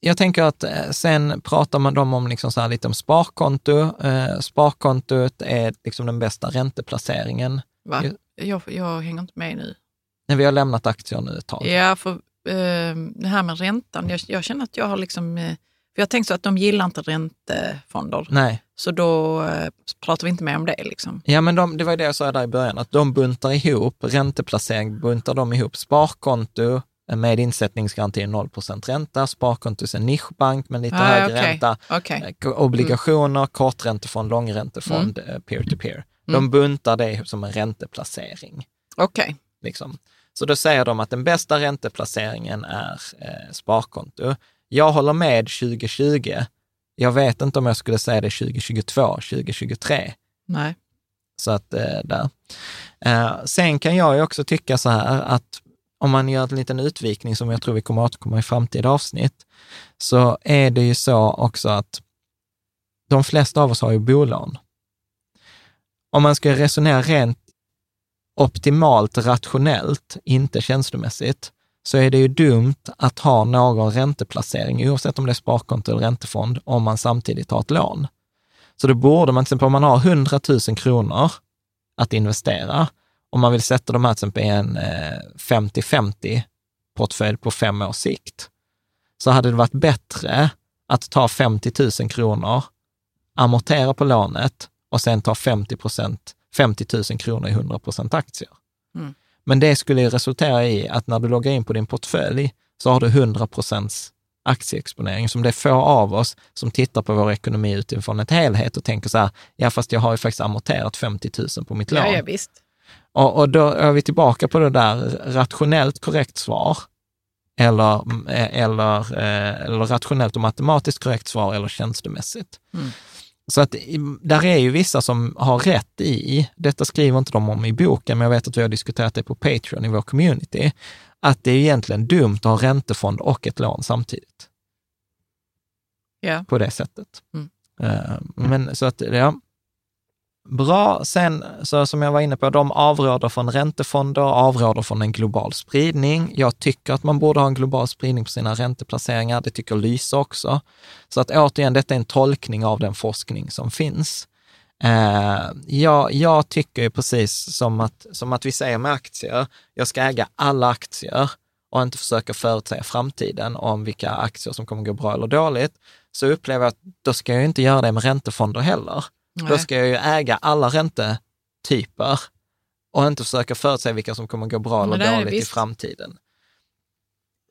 Jag tänker att eh, sen pratar man dem om liksom så lite om sparkonto. Eh, sparkontot är liksom den bästa ränteplaceringen. Va? Jag, jag hänger inte med nu. Nej, vi har lämnat aktier nu ett tag. Ja, för eh, det här med räntan, jag, jag känner att jag har liksom, eh, för jag tänkte så att de gillar inte räntefonder. Nej. Så då eh, pratar vi inte mer om det. Liksom. Ja, men de, det var det jag sa där i början, att de buntar ihop ränteplacering, buntar de ihop sparkonto med insättningsgaranti 0 ränta, sparkonto är en nischbank med lite ah, högre okay. ränta, okay. Eh, obligationer, mm. korträntefond, långräntefond, mm. Eh, peer-to-peer. Mm. De buntar det som en ränteplacering. Okej. Okay. Liksom. Så då säger de att den bästa ränteplaceringen är eh, sparkonto. Jag håller med 2020, jag vet inte om jag skulle säga det 2022, 2023. Nej. Så att eh, där. Eh, sen kan jag ju också tycka så här att om man gör en liten utvikning som jag tror vi kommer att återkomma i framtida avsnitt, så är det ju så också att de flesta av oss har ju bolån. Om man ska resonera rent optimalt rationellt, inte känslomässigt, så är det ju dumt att ha någon ränteplacering, oavsett om det är sparkonto eller räntefond, om man samtidigt har ett lån. Så då borde man, till exempel om man har 100 000 kronor att investera, om man vill sätta de här till exempel i en eh, 50-50 portfölj på fem års sikt, så hade det varit bättre att ta 50 000 kronor, amortera på lånet och sen ta 50 procent, 50 000 kronor i 100 procent aktier. Mm. Men det skulle resultera i att när du loggar in på din portfölj så har du 100 procents aktieexponering, som det är få av oss som tittar på vår ekonomi utifrån ett helhet och tänker så här, ja fast jag har ju faktiskt amorterat 50 000 på mitt lån. Ja, ja, visst. Och, och då är vi tillbaka på det där rationellt korrekt svar, eller, eh, eller, eh, eller rationellt och matematiskt korrekt svar eller känslomässigt. Mm. Så att där är ju vissa som har rätt i, detta skriver inte de om i boken, men jag vet att vi har diskuterat det på Patreon i vår community, att det är egentligen dumt att ha räntefond och ett lån samtidigt. Ja. På det sättet. Mm. Uh, men så att, ja, Bra. Sen, så som jag var inne på, de avråder från räntefonder, avråder från en global spridning. Jag tycker att man borde ha en global spridning på sina ränteplaceringar. Det tycker Lysa också. Så att återigen, detta är en tolkning av den forskning som finns. Eh, jag, jag tycker ju precis som att, som att vi säger med aktier, jag ska äga alla aktier och inte försöka förutsäga framtiden om vilka aktier som kommer gå bra eller dåligt, så upplever jag att då ska jag inte göra det med räntefonder heller. Nej. Då ska jag ju äga alla räntetyper och inte försöka förutsäga vilka som kommer gå bra eller dåligt i framtiden.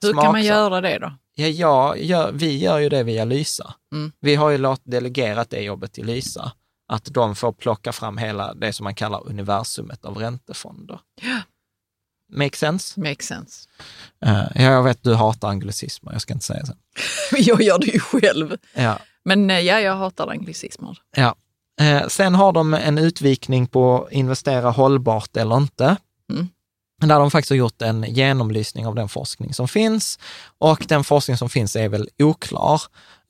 Hur Smaksak. kan man göra det då? Ja, ja gör, vi gör ju det via Lysa. Mm. Vi har ju låt, delegerat det jobbet till Lysa, att de får plocka fram hela det som man kallar universumet av räntefonder. Ja. Make sense? Make sense. Uh, jag vet du hatar anglicismer, jag ska inte säga så. <laughs> jag gör det ju själv. Ja. Men eh, ja, jag hatar anglicismer. Ja, Eh, sen har de en utvikning på investera hållbart eller inte. Mm. där de faktiskt har gjort en genomlysning av den forskning som finns och den forskning som finns är väl oklar.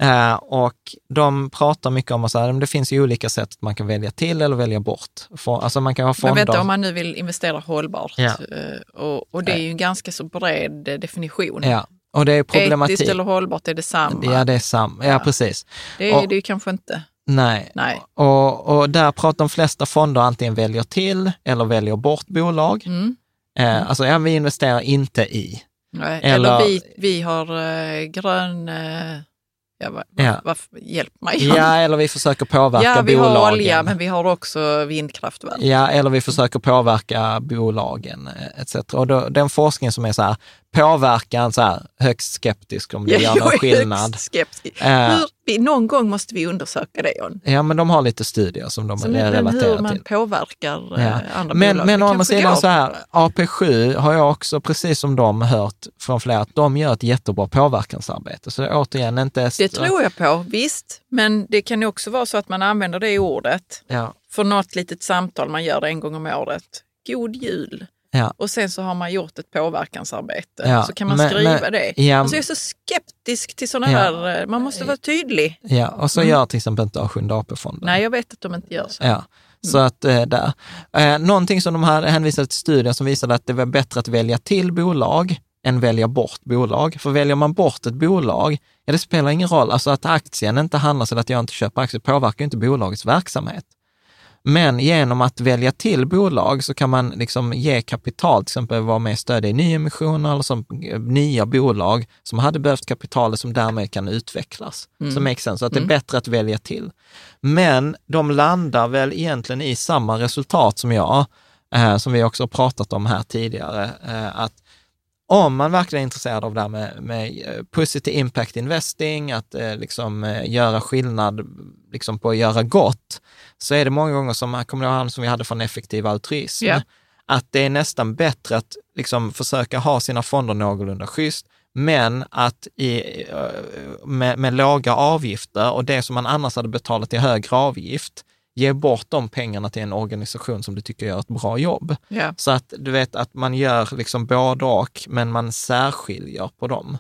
Eh, och de pratar mycket om att det finns ju olika sätt att man kan välja till eller välja bort. For, alltså man kan ha fonder. Men vet du, om man nu vill investera hållbart, Ja. eh, och, och det är ju en ganska så bred definition. Ja, och det är problematik. Etiskt eller hållbart är detsamma. Ja, det är samma. Ja, Ja. precis. Det är och- det ju kanske inte. Nej. Nej. Och, och där pratar de flesta fonder antingen väljer till eller väljer bort bolag. Mm. Eh, alltså, ja, vi investerar inte i. Nej. Eller- Eller, vi, vi har eh, grön... Eh, ja, va, Ja. va, hjälp mig. Ja, <laughs> eller vi försöker påverka ja, vi bolagen. har olja, men vi har också vindkraftverk. Ja, eller vi försöker påverka bolagen etc. Och då, den forskning som är så här, påverkan, så här, högst skeptisk om det Ja, gör någon skillnad. högst skeptisk. Eh. Hur, någon gång måste vi undersöka det, John. Ja, men de har lite studier som de är men hur man till. påverkar eh, Ja. andra Men, bolag. men å andra sidan så här, AP7 har jag också, precis som de, hört från flera att de gör ett jättebra påverkansarbete. Så återigen inte... Det tror jag på, visst. Men det kan ju också vara så att man använder det ordet Ja, för något litet samtal man gör en gång om året. God jul! Ja. Och sen så har man gjort ett påverkansarbete. Ja, Så kan man men- skriva men- det. ja, alltså jag är så skeptisk till sådana här... eh, Man måste vara tydlig. ja. Och så gör till exempel inte Sjunde AP-fonden. Mm. Nej, jag vet att de inte gör så. Ja, så att eh, där. Eh, någonting som de hade hänvisat till studien som visade att det var bättre att välja till bolag än välja bort bolag. För väljer man bort ett bolag, ja det spelar ingen roll. Alltså att aktien inte handlas eller att jag inte köper aktier påverkar inte bolagets verksamhet. Men genom att välja till bolag så kan man liksom ge kapital, till exempel vara med och stödja i nyemissioner eller som eh, nya bolag som hade behövt kapitalet som därmed kan utvecklas. Så makes sense. Så att det är bättre att välja till. Men de landar väl egentligen i samma resultat som jag, eh, som vi också pratat om här tidigare, eh, att om man verkligen är intresserad av det här med, med eh, positive impact investing, att eh, liksom eh, göra skillnad liksom på att göra gott, så är det många gånger som, kommer du ihåg han som vi hade från effektiv altruism? Ja. Att det är nästan bättre att liksom försöka ha sina fonder någorlunda schysst, men att i, eh, med, med låga avgifter och det som man annars hade betalat i högre avgift, ge bort de pengarna till en organisation som du tycker gör ett bra jobb. Ja. Så att du vet att man gör liksom både och, men man särskiljer på dem.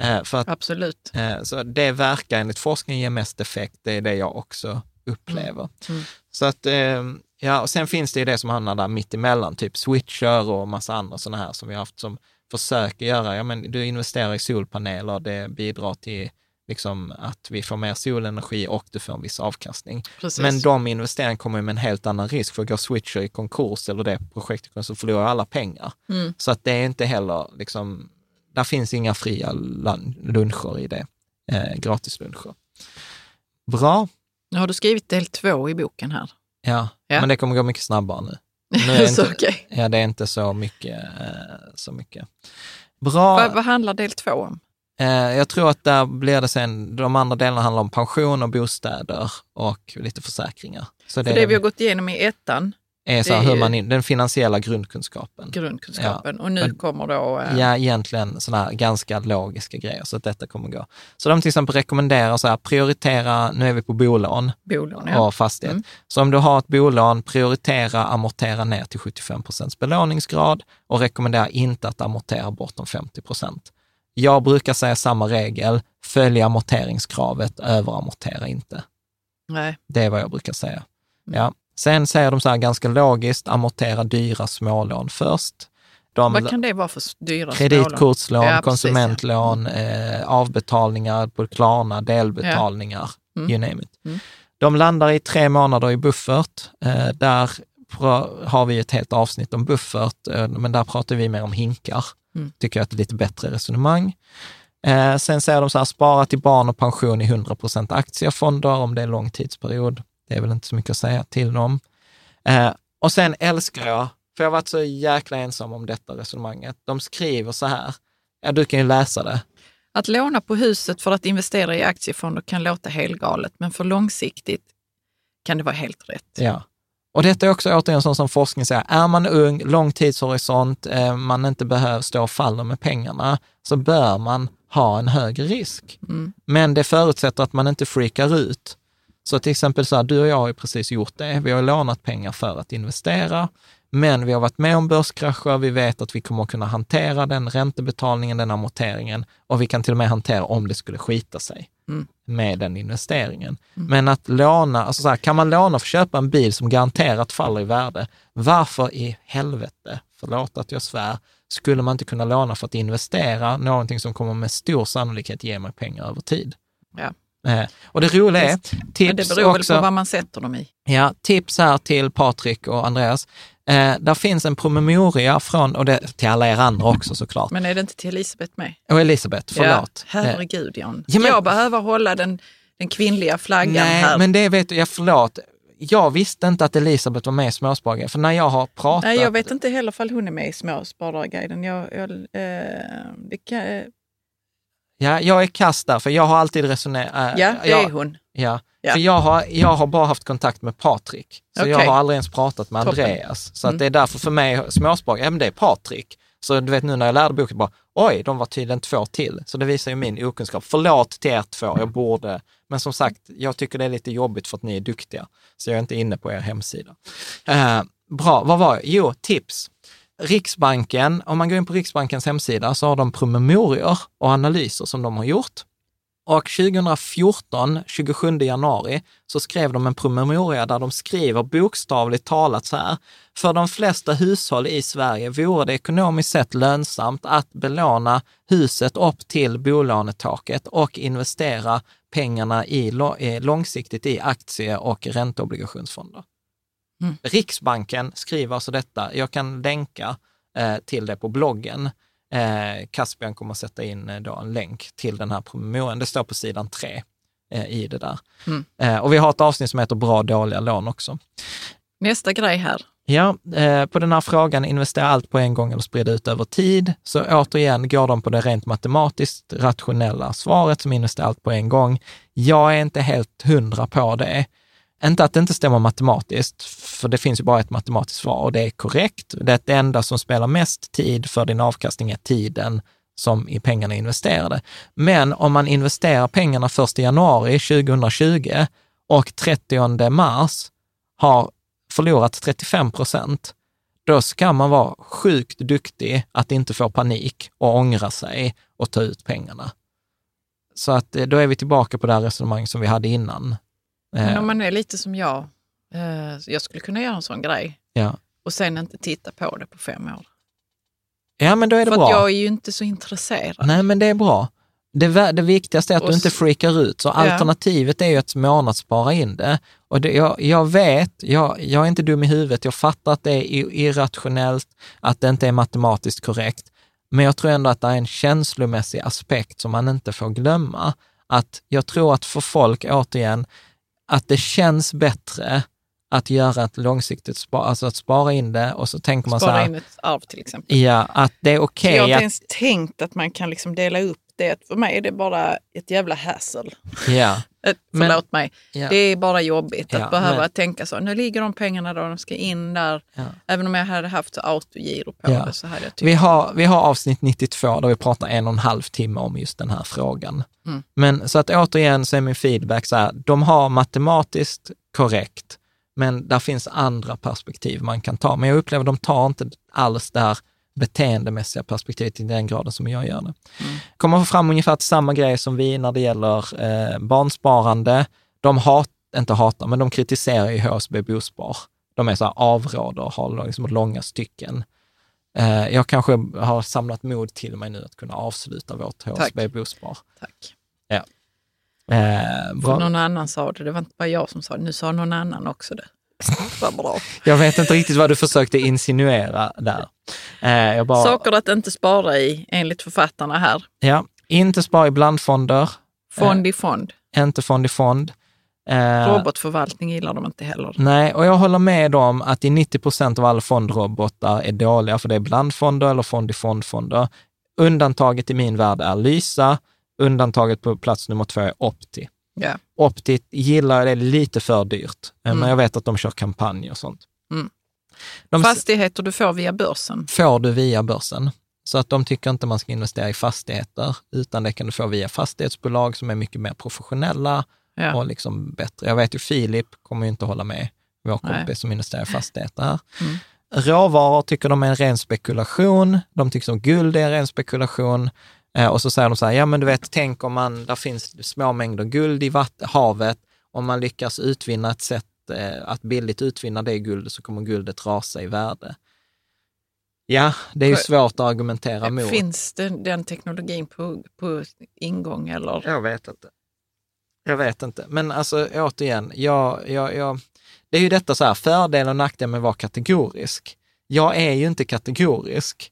Eh, för att, Absolut. eh, så det verkar enligt forskningen ge mest effekt, det är det jag också upplever. Mm. Så att, eh, ja, och sen finns det ju det som handlar där mittemellan, typ switcher och massa andra sådana här som vi har haft som försöker göra, ja men du investerar i solpaneler, det bidrar till liksom att vi får mer solenergi och du får en viss avkastning. Precis. Men de investeringarna kommer med en helt annan risk, för går switcher i konkurs eller det projektet så förlorar alla pengar. Mm. Så att det är inte heller, liksom, där finns inga fria lun- luncher i det, eh, gratisluncher. Bra, Nu har du skrivit del två i boken här. ja. Ja. men det kommer gå mycket snabbare nu. nu är <laughs> så inte, okej. Ja, det är inte så mycket. Eh, så mycket. Bra. Vad, vad handlar del två om? Eh, jag tror att där blir det sen, de andra delarna handlar om pension och bostäder och lite försäkringar. Så För det vi har gått igenom i ettan, är så här det är hur man, in- den finansiella grundkunskapen. grundkunskapen, och nu kommer då... eh, Ja, egentligen sådana här ganska logiska grejer, så att detta kommer gå. Så de till exempel rekommenderar så här, prioritera, nu är vi på bolån bolån. Ja. och fastighet. Så om du har ett bolån, prioritera amortera ner till 75 procents belåningsgrad och rekommendera inte att amortera bortom 50 procent. Jag brukar säga samma regel, följ amorteringskravet, överamortera inte. Nej. Det är vad jag brukar säga. Ja. Sen säger de så här ganska logiskt, amortera dyra smålån först. De, Vad kan det vara för dyra? Kreditkortslån, Ja, konsumentlån, eh, avbetalningar på Klarna, delbetalningar, Mm. you name it. Mm. De landar i tre månader i buffert. Eh, där har vi ett helt avsnitt om buffert, eh, men där pratar vi mer om hinkar. Mm. Tycker jag att det är lite bättre resonemang. Eh, sen säger de så här, spara till barn och pension i 100% aktiefonder om det är lång tidsperiod. Det är väl inte så mycket att säga till dem. Eh, och sen älskar jag, för jag har varit så jäkla ensam om detta resonemanget. De skriver så här, ja du kan ju läsa det. Att låna på huset för att investera i aktiefonder kan låta helgalet, men för långsiktigt kan det vara helt rätt. Ja. Och detta är också återigen sånt som forskning säger, är man ung, lång tidshorisont, eh, man inte behöver stå och falla med pengarna, så bör man ha en högre risk. Mm. Men det förutsätter att man inte freakar ut. Så till exempel så här, du och jag har ju precis gjort det. Vi har lånat pengar för att investera, men vi har varit med om börskrascher. Vi vet att vi kommer att kunna hantera den räntebetalningen, den amorteringen och vi kan till och med hantera om det skulle skita sig Mm. med den investeringen. Men att låna, alltså så här, kan man låna för att köpa en bil som garanterat faller i värde, varför i helvete, förlåt att jag svär, skulle man inte kunna låna för att investera någonting som kommer med stor sannolikhet ge mig pengar över tid? Ja. Eh, Och det roliga är, Men tips det beror väl också, på vad man sätter dem i. ja, tips här till Patrik och Andreas. Eh, där finns en promemoria från, och det, till alla er andra också såklart, Men är det inte till Elisabeth med? och Elisabeth, förlåt. Ja, Eh, herregud Jan. Ja, men- Jag behöver hålla den, den kvinnliga flaggan Nej, här. men det vet du, ja, förlåt. Jag visste inte att Elisabeth var med i Småsparare, för när jag har pratat... Nej, jag vet inte heller om hon är med i Småspararguiden. Jag, jag, eh, kan, eh, Ja, jag är kass där, för jag har alltid resonerat... ja, det jag, är hon. Ja, Ja. för jag har, jag har bara haft kontakt med Patrik. Så jag Okej. har aldrig ens pratat med Toppen. Andreas. Så att Mm. det är därför för mig, småsparare, ja men det är Patrik. Så du vet nu när jag lärde boken, bara oj, de var tydligen två till. Så det visar ju min okunskap. Förlåt till er två, jag borde. Men som sagt, jag tycker det är lite jobbigt för att ni är duktiga. Så jag är inte inne på er hemsida. Eh, bra, vad var jag? Jo, tips. Riksbanken, om man går in på Riksbankens hemsida så har de promemorior och analyser som de har gjort. Och 2014, 27 januari, så skrev de en promemoria där de skriver bokstavligt talat så här. För de flesta hushåll i Sverige vore det ekonomiskt sett lönsamt att belåna huset upp till bolånetaket och investera pengarna i, eh, långsiktigt i aktie och ränteobligationsfonder. Mm. Riksbanken skriver alltså detta. Jag kan länka eh, till det på bloggen. Eh, Caspian kommer att sätta in eh, då en länk till den här promemorian. Det står på sidan tre eh, i det där. Mm. Eh, och vi har ett avsnitt som heter Bra dåliga lån också. Nästa grej här. Ja, eh, på den här frågan, investera allt på en gång eller sprida ut över tid, så återigen går de på det rent matematiskt rationella svaret som investera allt på en gång. Jag är inte helt hundra på det. Inte att det inte stämmer matematiskt, för det finns ju bara ett matematiskt svar och det är korrekt. Det är det enda som spelar mest tid för din avkastning är tiden som i pengarna investerade. Men om man investerar pengarna 1 januari 2020 och 30 mars har förlorat 35 procent, då ska man vara sjukt duktig att inte få panik och ångra sig och ta ut pengarna. Så att eh, då är vi tillbaka på det här resonemanget som vi hade innan. Men Eh, om man är lite som jag, eh, jag skulle kunna göra en sån grej ja. och sen inte titta på det på fem år. ja, men då är det För bra. att jag är ju inte så intresserad. Nej, men det är bra. Det, det viktigaste är att Och du inte freakar ut. Så alternativet är ju att månadsspara in det. Och det, jag, jag vet, jag, jag är inte dum i huvudet, jag fattar att det är irrationellt, att det inte är matematiskt korrekt. Men jag tror ändå att det är en känslomässig aspekt som man inte får glömma. Att jag tror att för folk, återigen, att det känns bättre att göra ett långsiktigt spar, alltså att spara in det och så tänker man så Spara här, in ett arv till exempel. ja, att det är okej jag har inte ens tänkt att man kan liksom dela upp det. För mig är det bara ett jävla hassle. Ja, <laughs> Eh, Men- Förlåt mig. ja. Det är bara jobbigt att Ja, behöva men- tänka så. Nu ligger de pengarna då, de ska in där. Även om jag hade haft autogiro på det så hade jag tyckt... Vi har, vi har avsnitt 92 där vi pratar en och en halv timme om just den här frågan. Mm. Men så att återigen så är min feedback så här, de har matematiskt korrekt, men där finns andra perspektiv man kan ta. Men jag upplever att de tar inte alls det här beteendemässiga perspektivet i den graden som jag gör det. Mm. Kommer fram ungefär samma grej som vi när det gäller eh, barnsparande. De hat, inte hatar, men de kritiserar ju HSB Bospar. De är så här avråder och har liksom långa stycken. Eh, jag kanske har samlat mod till mig nu att kunna avsluta vårt HSB Bospar. Tack. Eh, För bra. någon annan sa det, det var inte bara jag som sa det, nu sa någon annan också det. Bra. Jag vet inte riktigt vad du försökte insinuera där. Eh, bara, Saker att inte spara i enligt författarna här. ja, inte spara i blandfonder, Fond i fond. inte fond i fond. Eh, Robotförvaltning gillar de inte heller. Nej, och jag håller med om att i 90 procent av alla fondrobotar är dåliga, för det är blandfonder eller fond i fondfonder. Undantaget i min värld är Lysa, undantaget på plats nummer två är Opti. Ja. Opti gillar det lite för dyrt, eh, Mm. men jag vet att de kör kampanjer och sånt. Mm. De Fastigheter du får via börsen. får du via börsen. Så att de tycker inte man ska investera i fastigheter, utan det kan du få via fastighetsbolag som är mycket mer professionella Ja. och liksom bättre. Jag vet ju Filip kommer ju inte hålla med, vår Nej. kompis som investerar i fastigheter här. Mm. Råvaror tycker de är en ren spekulation. De tycker som guld är en ren spekulation. Eh, och så säger de så här, ja men du vet, tänk om man, där finns små mängder guld i vatt, havet, om man lyckas utvinna ett sätt eh, att billigt utvinna det guldet så kommer guldet rasa i värde. Ja, det är ju svårt att argumentera mot. Finns det, den teknologin på, på ingång eller? Jag vet inte. Jag vet inte. Men alltså återigen, jag, jag, jag, det är ju detta så här, fördel och nackdel med att vara kategorisk. Jag är ju inte kategorisk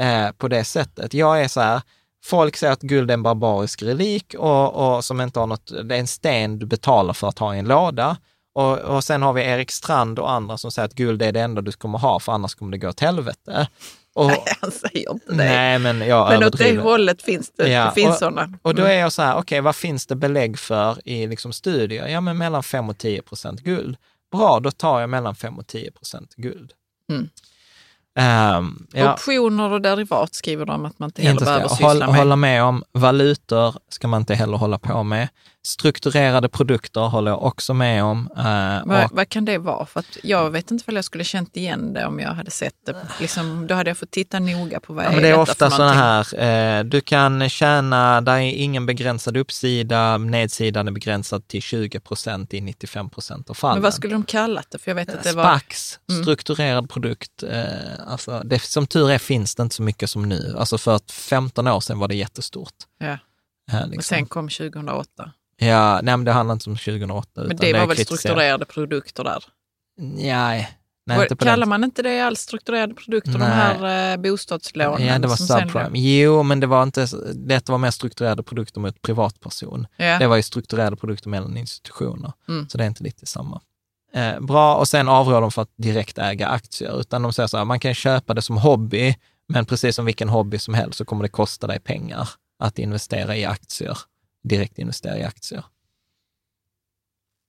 eh, på det sättet. Jag är så här, folk säger att guld är en barbarisk relik och, och som inte har något, det är en sten du betalar för att ha i en låda. Och, och sen har vi Erik Strand och andra som säger att guld är det enda du kommer ha, för annars kommer det gå åt helvete. Och, Nej, <laughs> han säger inte det. nej, men jag Men åt det hållet finns det. Ja, det finns och- sådana. Och då är jag så här, okej, vad finns det belägg för i liksom studier? Ja, men mellan 5 och 10 procent guld. Bra, då tar jag mellan 5 och 10 procent guld. Mm. Ehm, ja, Optioner och derivat skriver de att man inte heller inte behöver syssla med. hålla med om. Valutor ska man inte heller hålla på med. Strukturerade produkter håller jag också med om. Eh, Vad, och, vad kan det vara? För jag vet inte om jag skulle känt igen det om jag hade sett det. Liksom, då hade jag fått titta noga på vad ja, är men det är ofta sådana här, eh, du kan tjäna, där är ingen begränsad uppsida, nedsidan är begränsad till 20 procent i 95 procent av fallen. Men vad skulle de kallat det? För jag vet att det var... Spax, Mm. strukturerad produkt. Eh, alltså, det, som tur är finns det inte så mycket som nu. Alltså för att 15 år sedan var det jättestort. Ja. Liksom. Och sen kom 2008. Ja, nej, men det handlar inte om 2008. Men det var väl strukturerade produkter där? Nej, nej inte på Kallar den. man inte det alls strukturerade produkter, de Nej. här eh, bostadslånen? Ja, det var som sen- subprime. Jo, men det var inte, detta var mer strukturerade produkter mot privatperson. Ja. Det var ju strukturerade produkter mellan institutioner. Mm. Så det är inte lite samma. Eh, bra, och sen avråder de för att direkt äga aktier, utan de säger så här, man kan köpa det som hobby, men precis som vilken hobby som helst så kommer det kosta dig pengar att investera i aktier, direkt investera i aktier.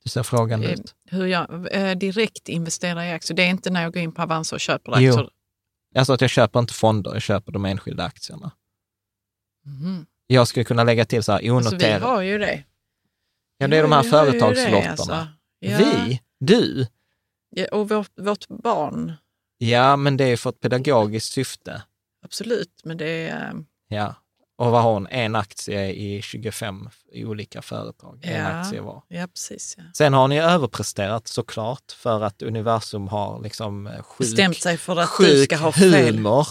Du ser frågan Eh, ut. Hur jag eh, direkt investerar i aktier, det är inte när jag går in på Avanza och köper Jo. aktier. Alltså att jag köper inte fonder, jag köper de enskilda aktierna. Mhm. Jag skulle kunna lägga till så här Alltså, vi har ju det. ja, det är de här företagslotterna. alltså. Ja. Vi? Du? Ja, och vårt, vårt barn, Ja, men det är för ett pedagogiskt syfte. absolut. Men det är... eh, Ja. Och vad har hon? En aktie i 25 i olika företag. En Ja. aktie var. Ja, precis. Ja. Sen har ni överpresterat såklart för att universum har liksom eh, sjuk, Bestämt sig för att du ska ha fel. humor.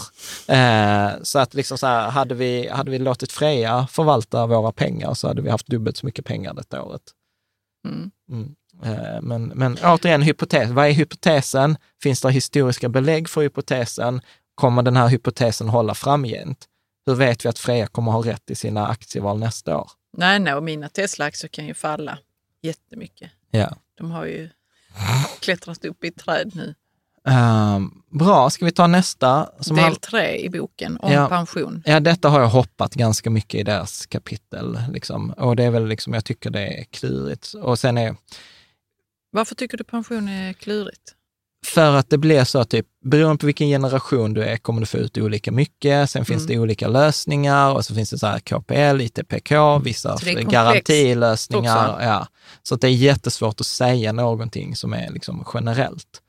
Eh, så att liksom så här, hade vi, hade vi låtit Freja förvalta våra pengar så hade vi haft dubbelt så mycket pengar detta året. Mm. Mm. Eh, Men, men återigen, hypotes. Vad är hypotesen? Finns det historiska belägg för hypotesen? Kommer den här hypotesen hålla framgent? Hur vet vi att Freja kommer ha rätt i sina aktieval nästa år? Nej, nej, och mina Tesla-aktier kan ju falla jättemycket. Ja. De har ju klättrat upp i ett träd nu. Ehm, bra, ska vi ta nästa? Del tre i boken om Ja. pension. ja, detta har jag hoppat ganska mycket i deras kapitel. Liksom. Och det är väl liksom, jag tycker det är klurigt. Och sen är, Varför tycker du pension är klurigt? För att det blir så typ, beroende på vilken generation du är kommer du få ut olika mycket. Sen finns Mm. det olika lösningar och så finns det så här KPL, ITPK, vissa är komplext garantilösningar. också. Ja. Så att det är jättesvårt att säga någonting som är liksom generellt.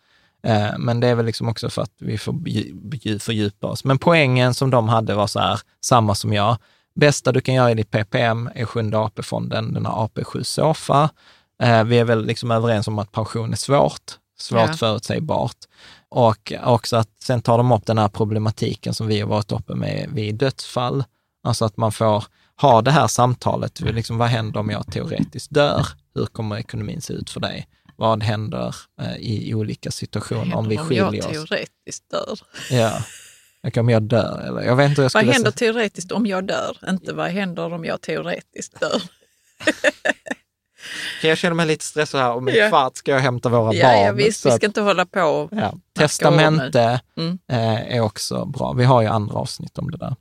Eh, Men det är väl liksom också för att vi får fördjupa oss. Men poängen som de hade var så här, samma som jag. Bästa du kan göra i ditt PPM är sjunde AP-fonden, den har AP7 SOFA. Eh, Vi är väl liksom överens om att pension är svårt, svårt Ja. förutsägbart. Och också att sen tar de upp den här problematiken som vi har varit uppe med vid dödsfall. Alltså att man får ha det här samtalet, liksom, vad händer om jag teoretiskt dör? Hur kommer ekonomin se ut för dig? Vad händer eh, i, olika situationer om vi Händer skiljer jag oss? teoretiskt dör? Ja. Okej, om jag dör eller? Jag vet inte hur jag Vad händer säga. teoretiskt om jag dör? Inte vad händer om jag teoretiskt dör? <laughs> Jag känner mig lite stressad här. Om en Ja. kvart ska jag hämta våra Ja, barn. ja visst, vi att- ska inte hålla på. Ja. Testamente Mm. eh, är också bra. Vi har ju andra avsnitt om det där.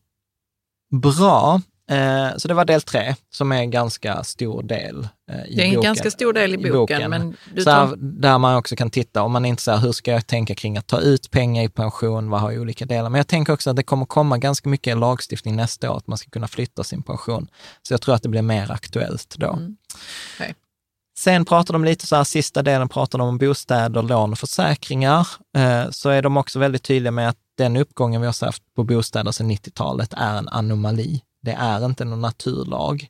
Bra. Eh, så det var del tre, som är en ganska stor del eh, i Det är en boken. ganska stor del i boken, men du så här, tar, där man också kan titta, om man inte säger hur ska jag tänka kring att ta ut pengar i pension, vad har olika delar? Men jag tänker också att det kommer komma ganska mycket lagstiftning nästa år, att man ska kunna flytta sin pension. Så jag tror att det blir mer aktuellt då. Mm. Okej. Sen pratar de lite så här, sista delen pratar de om bostäder, lån och försäkringar. Eh, så är de också väldigt tydliga med att den uppgången vi har haft på bostäder sedan 90-talet är en anomali. Det är inte någon naturlag.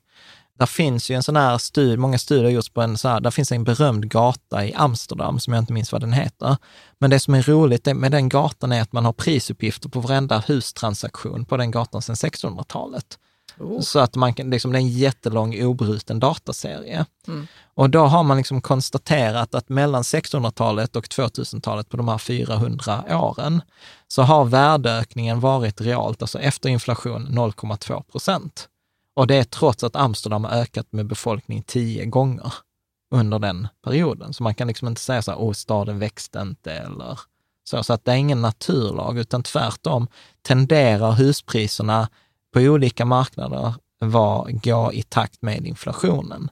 Där finns ju en sån här studie, många studier har gjorts på en så här, där finns en berömd gata i Amsterdam, som jag inte minns vad den heter. Men det som är roligt med den gatan är att man har prisuppgifter på varenda hustransaktion på den gatan sedan 1600-talet. Oh. Så att man kan, liksom, det är en jättelång obruten dataserie. Mm. Och då har man liksom konstaterat att mellan 1600-talet och 2000-talet, på de här 400 åren, så har värdeökningen varit realt, alltså efter inflation, 0,2 procent. Och det är trots att Amsterdam har ökat med befolkning tio gånger under den perioden. Så man kan liksom inte säga så här, åh, staden växte inte eller så. Så att det är ingen naturlag, utan tvärtom tenderar huspriserna på olika marknader var, gå i takt med inflationen.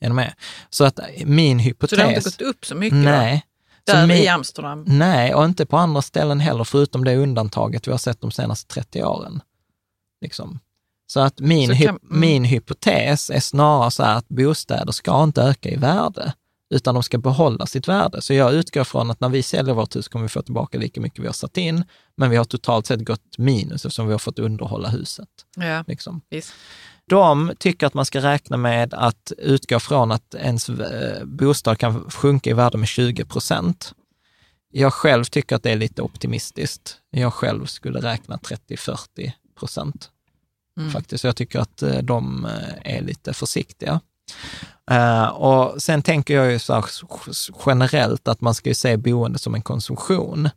Är du med? Så att min hypotes... Så det har inte gått upp så mycket? Nej. Då? Där min, i Amsterdam? Nej, och inte på andra ställen heller, förutom det undantaget vi har sett de senaste 30 åren. Liksom. Så att min, så kan, mm. min hypotes är snarare så här att bostäder ska inte öka i värde, utan de ska behålla sitt värde. Så jag utgår från att när vi säljer vårt hus kommer vi få tillbaka lika mycket vi har satt in, men vi har totalt sett gått minus eftersom vi har fått underhålla huset. Ja, liksom. visst. De tycker att man ska räkna med att utgå från att ens eh, bostad kan sjunka i värde med 20 procent. Jag själv tycker att det är lite optimistiskt. Jag själv skulle räkna 30-40 procent. Mm. Faktiskt. Jag tycker att eh, de eh, är lite försiktiga. Uh, och sen tänker jag ju så generellt att man ska ju se boende som en konsumtion.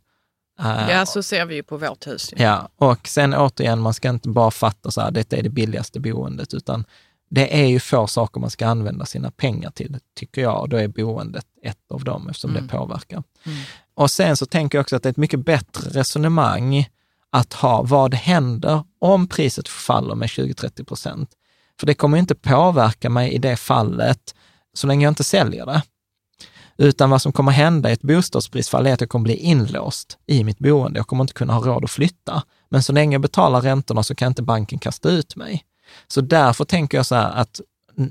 Uh, ja, så ser vi ju på vårt hus. Ja. ja, och sen återigen, man ska inte bara fatta så här, detta är det billigaste boendet, utan det är ju få saker man ska använda sina pengar till, tycker jag, och då är boendet ett av dem, eftersom mm. det påverkar. Mm. Och sen så tänker jag också att det är ett mycket bättre resonemang att ha vad händer om priset faller med 20-30 procent? För det kommer inte påverka mig i det fallet så länge jag inte säljer det. Utan vad som kommer hända i ett bostadsprisfall är att jag kommer bli inlåst i mitt boende. Jag kommer inte kunna ha råd att flytta. Men så länge jag betalar räntorna så kan inte banken kasta ut mig. Så därför tänker jag så här att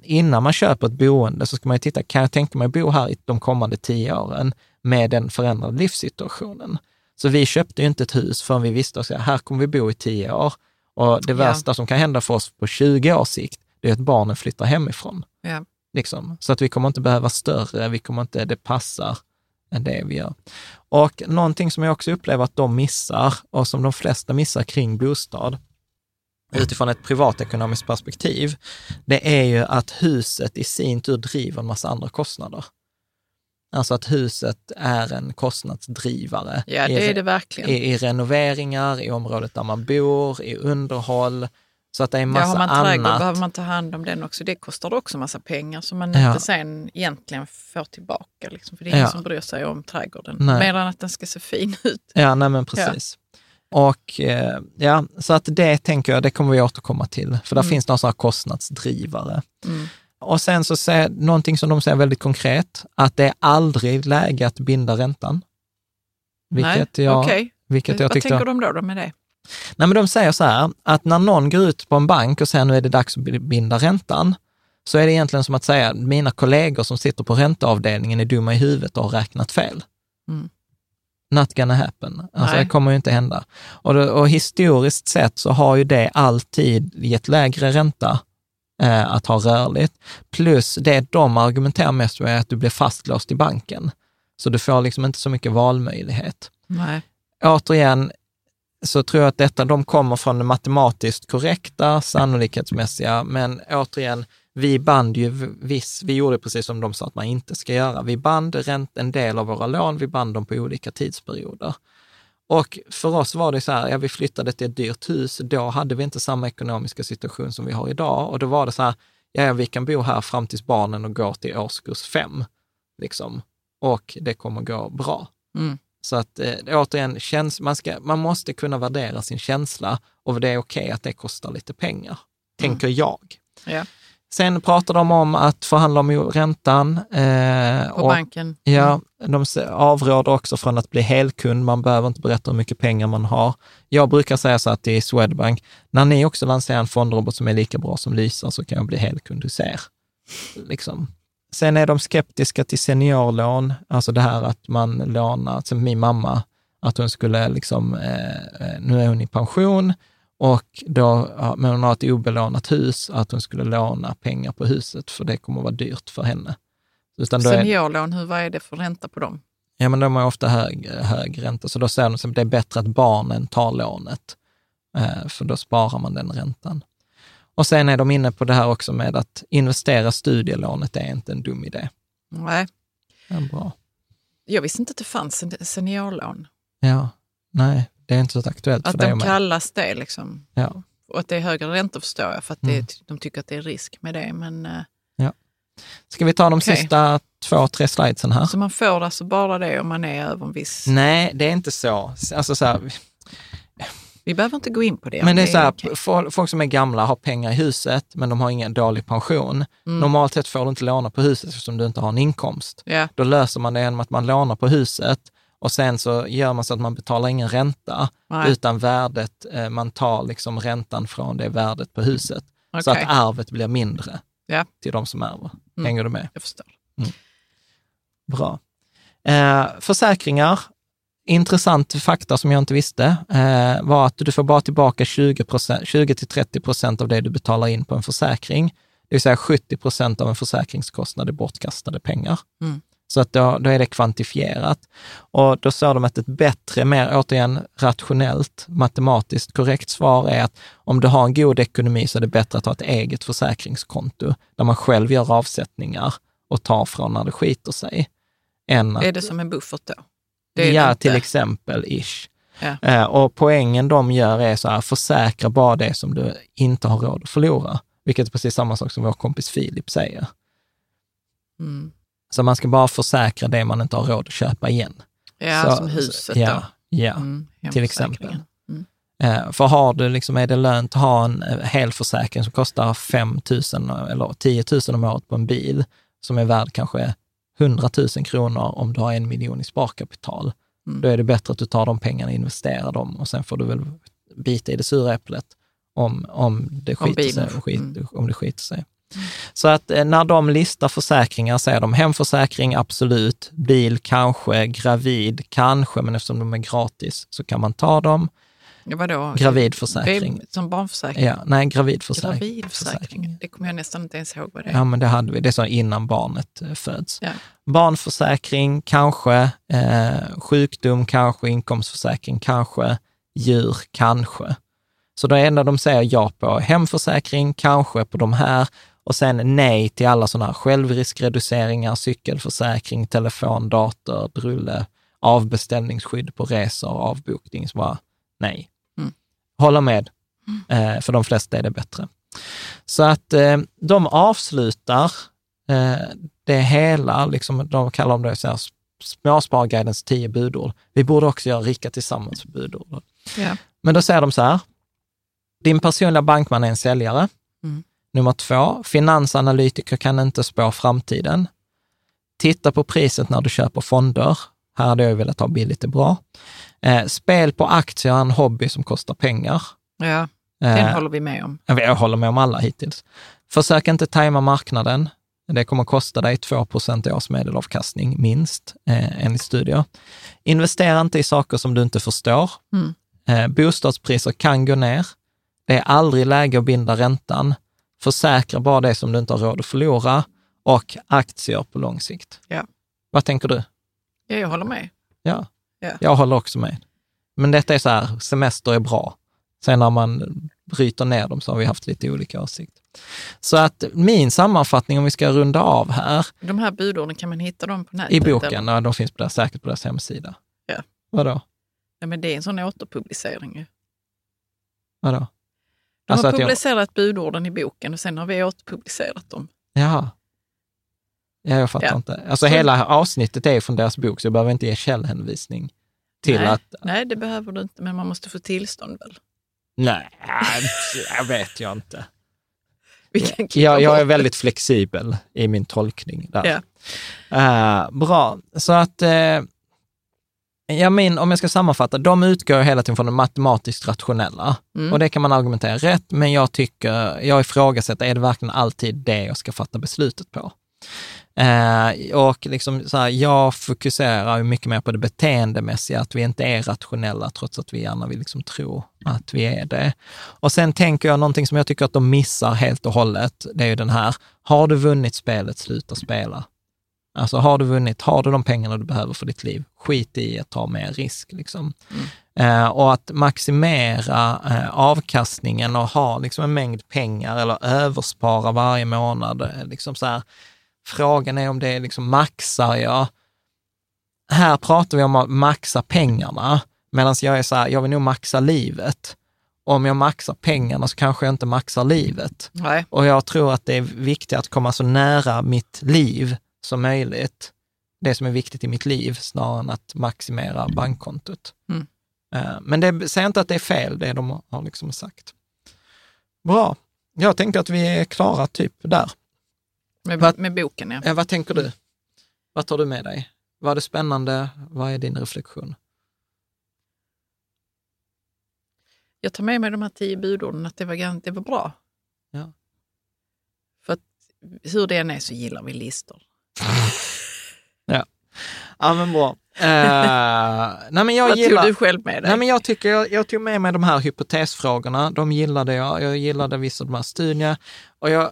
innan man köper ett boende så ska man ju titta, kan jag tänka mig att bo här i de kommande tio åren med den förändrade livssituationen? Så vi köpte ju inte ett hus förrän vi visste att här kommer vi bo i tio år. Och det värsta ja. som kan hända för oss på 20 års sikt, det är att barnen flyttar hemifrån. Ja. Liksom. Så att vi kommer inte behöva större, vi kommer inte, det passar än det vi gör. Och någonting som jag också upplever att de missar, och som de flesta missar kring bostad, utifrån ett privatekonomiskt perspektiv, det är ju att huset i sin tur driver en massa andra kostnader. Alltså att huset är en kostnadsdrivare. Ja, det är det verkligen. I, I, renoveringar, i området där man bor, i underhåll. Så att det är massa ja, har man trädgård annat. behöver man ta hand om den också. Det kostar också massa pengar som man ja. inte sen egentligen får tillbaka. Liksom, för det är ingen ja. som bryr sig om trädgården. Nej. Mer än att den ska se fin ut. Ja, nej men precis. Ja. Och eh, ja, så att det tänker jag, det kommer vi återkomma till. För där mm. finns några sådana kostnadsdrivare. Mm. Och sen så säger någonting som de säger väldigt konkret, att det är aldrig läge att binda räntan. Vilket Nej, jag, okay. vilket jag Vad tyckte, tänker de då med det? Nej, men de säger så här, att när någon går ut på en bank och säger nu är det dags att binda räntan, så är det egentligen som att säga, mina kollegor som sitter på ränteavdelningen är dumma i huvudet och har räknat fel. Mm. Not gonna happen. Alltså det kommer ju inte hända. Och, det, och historiskt sett så har ju det alltid gett lägre ränta eh, att ha rörligt. Plus det de argumenterar mest för är att du blir fastlåst i banken. Så du får liksom inte så mycket valmöjlighet. Nej. Återigen, så tror jag att detta, de kommer från det matematiskt korrekta, sannolikhetsmässiga, men återigen, vi band ju viss, vi gjorde precis som de sa att man inte ska göra. Vi band ränt, en del av våra lån, vi band dem på olika tidsperioder. Och för oss var det så här, ja, vi flyttade till ett dyrt hus, då hade vi inte samma ekonomiska situation som vi har idag. Och då var det så här, ja, vi kan bo här fram tills barnen och går till årskurs fem. Liksom. Och det kommer gå bra. Mm. Så att eh, återigen, käns man, ska, man måste kunna värdera sin känsla och det är okej okay att det kostar lite pengar, mm. tänker jag. Ja. Sen pratar de om att förhandla om räntan. Eh, På och, banken. Ja, de avråder också från att bli helkund. Man behöver inte berätta hur mycket pengar man har. Jag brukar säga så att i Swedbank, när ni också lanserar en fondrobot som är lika bra som Lysa så kan jag bli helkund hos er. Liksom. Sen är de skeptiska till seniorlån, alltså det här att man lånar, som min mamma, att hon skulle liksom, eh, eh nu är hon i pension och då, men hon har ett obelånat hus, att hon skulle låna pengar på huset, för det kommer att vara dyrt för henne. Utan Seniorlån, hur, vad är det för ränta på dem? Ja, men de har ofta hög, hög ränta, så då säger de att det är bättre att barnen tar lånet, eh, för då sparar man den räntan. Och sen är de inne på det här också med att investera studielånet är inte en dum idé. Nej. Ja, bra. Jag visste inte att det fanns seniorlån. Ja, nej, det är inte så aktuellt att för dig Att de kallas det liksom. Ja. Och att det är högre räntor förstår jag, för att mm. de tycker att det är risk med det. Men, eh, ja. Ska vi ta de okay. sista två, tre slidesen här? Så man får alltså bara det om man är över en viss... Nej, det är inte så. Alltså så här, vi behöver inte gå in på det. Men det är så här, okay. folk som är gamla har pengar i huset, men de har ingen dålig pension. Mm. Normalt sett får du inte låna på huset eftersom du inte har en inkomst. Yeah. Då löser man det genom att man lånar på huset och sen så gör man så att man betalar ingen ränta, Nej. utan värdet, eh, man tar liksom räntan från det värdet på huset. Okay. Så att arvet blir mindre yeah. till de som ärver. Mm. Hänger du med? Jag förstår. Mm. Bra. Eh, försäkringar, intressant fakta som jag inte visste eh, var att du får bara tillbaka 20, 20 till 30 procent av det du betalar in på en försäkring. Det vill säga 70 procent av en försäkringskostnad är bortkastade pengar. Mm. Så att då, då, är det kvantifierat. Och då sa de att ett bättre, mer återigen rationellt, matematiskt korrekt svar är att om du har en god ekonomi så är det bättre att ha ett eget försäkringskonto där man själv gör avsättningar och tar från när det skiter sig. Än är det som en buffert då? Ja, till exempel, ish. Ja. Eh, och poängen de gör är så här, försäkra bara det som du inte har råd att förlora. Vilket är precis samma sak som vår kompis Filip säger. Mm. Så man ska bara försäkra det man inte har råd att köpa igen. Ja, så, som huset ja, då. Ja, mm, till exempel. Mm. Eh, för har du, liksom, är det lönt att ha en eh, helförsäkring som kostar 5 000 eller 10 000 om året på en bil, som är värd kanske 100 000 kronor om du har en miljon i sparkapital. Mm. Då är det bättre att du tar de pengarna och investerar dem och sen får du väl bita i det sura äpplet om, om, det, skiter om, sig, skit, mm. om det skiter sig. Mm. Så att eh, när de listar försäkringar säger de hemförsäkring, absolut, bil kanske, gravid kanske, men eftersom de är gratis så kan man ta dem. Vadå? Gravidförsäkring. Som barnförsäkring? Ja, nej, gravidförsäkring. Gravidförsäkring, det kommer jag nästan inte ens ihåg vad det är. Ja, men det hade vi. Det är så innan barnet eh, föds. Ja. Barnförsäkring, kanske. Eh, sjukdom, kanske. Inkomstförsäkring, kanske. Djur, kanske. Så det enda de säger ja på, hemförsäkring, kanske på de här och sen nej till alla sådana här självriskreduceringar, cykelförsäkring, telefon, dator, drulle, avbeställningsskydd på resor, avbokning. Så bara nej. Mm. Håller med. Eh, för de flesta är det bättre. Så att eh, de avslutar eh, det hela, liksom, de kallar det så här, Småsparguidens tio budord. Vi borde också göra Rika tillsammans budord. Ja. Men då säger de så här, din personliga bankman är en säljare. Mm. Nummer två, finansanalytiker kan inte spå framtiden. Titta på priset när du köper fonder. Här hade jag velat ha billigt är bra. Eh, spel på aktier är en hobby som kostar pengar. Ja, den eh, håller vi med om. Jag håller med om alla hittills. Försök inte tajma marknaden. Det kommer kosta dig 2% i årsmedelavkastning, minst, eh, enligt studier. Investera inte i saker som du inte förstår. Mm. Eh, bostadspriser kan gå ner. Det är aldrig läge att binda räntan. Försäkra bara det som du inte har råd att förlora och aktier på lång sikt. Ja. Vad tänker du? Ja, jag håller med. Ja, ja. jag håller också med. Men detta är så här, semester är bra. Sen när man bryter ner dem så har vi haft lite olika åsikt. Så att min sammanfattning, om vi ska runda av här. De här budorden, kan man hitta dem på nätet? I boken, ja, de finns på där, säkert på deras hemsida. Ja. Vadå? Ja, men det är en sån återpublicering ju. Vadå? De alltså har publicerat jag... budorden i boken och sen har vi återpublicerat dem. Jaha. Ja, jag fattar ja. inte. Alltså så... hela avsnittet är från deras bok, så jag behöver inte ge källhänvisning till nej, att... Nej, det behöver du inte, men man måste få tillstånd väl? Nej, <laughs> jag vet jag inte. jag, jag är väldigt flexibel i min tolkning där. Ja. Uh, bra, så att uh, Ja, min, om jag ska sammanfatta, de utgår hela tiden från det matematiskt rationella. Mm. Och det kan man argumentera rätt, men jag tycker, jag ifrågasätter, är det verkligen alltid det jag ska fatta beslutet på? Eh, och liksom så här, jag fokuserar mycket mer på det beteendemässiga, att vi inte är rationella, trots att vi gärna vill liksom tro att vi är det. Och sen tänker jag någonting som jag tycker att de missar helt och hållet, det är ju den här, har du vunnit spelet, sluta spela. Alltså har du vunnit, har du de pengarna du behöver för ditt liv, skit i att ta mer risk. Liksom. Mm. Eh, och att maximera eh, avkastningen och ha liksom, en mängd pengar eller överspara varje månad. Eh, liksom så här, frågan är om det är liksom maxar jag. Här pratar vi om att maxa pengarna, medan jag är så här, jag vill nog maxa livet. om jag maxar pengarna så kanske jag inte maxar livet. Nej. Och jag tror att det är viktigt att komma så nära mitt liv som möjligt. Det som är viktigt i mitt liv, snarare än att maximera bankkontot. Mm. Eh, men det säger inte att det är fel, det de har liksom sagt. Bra. Jag tänker att vi är klara typ där. Med, Vad- med boken, ja. Ja, vad tänker du? Vad tar du med dig? Var det spännande? Vad är din reflektion? Jag tar med mig de här tio budorden, att det var, det var bra. Ja. För att hur det än är så gillar vi listor. <laughs> Ja, men bra. Eh, nej, men jag Vad gillar... tog du själv med dig? Nej, men jag, tycker, jag, jag tog med mig de här hypotesfrågorna. De gillade jag. Jag gillade vissa av de här studierna. Och jag,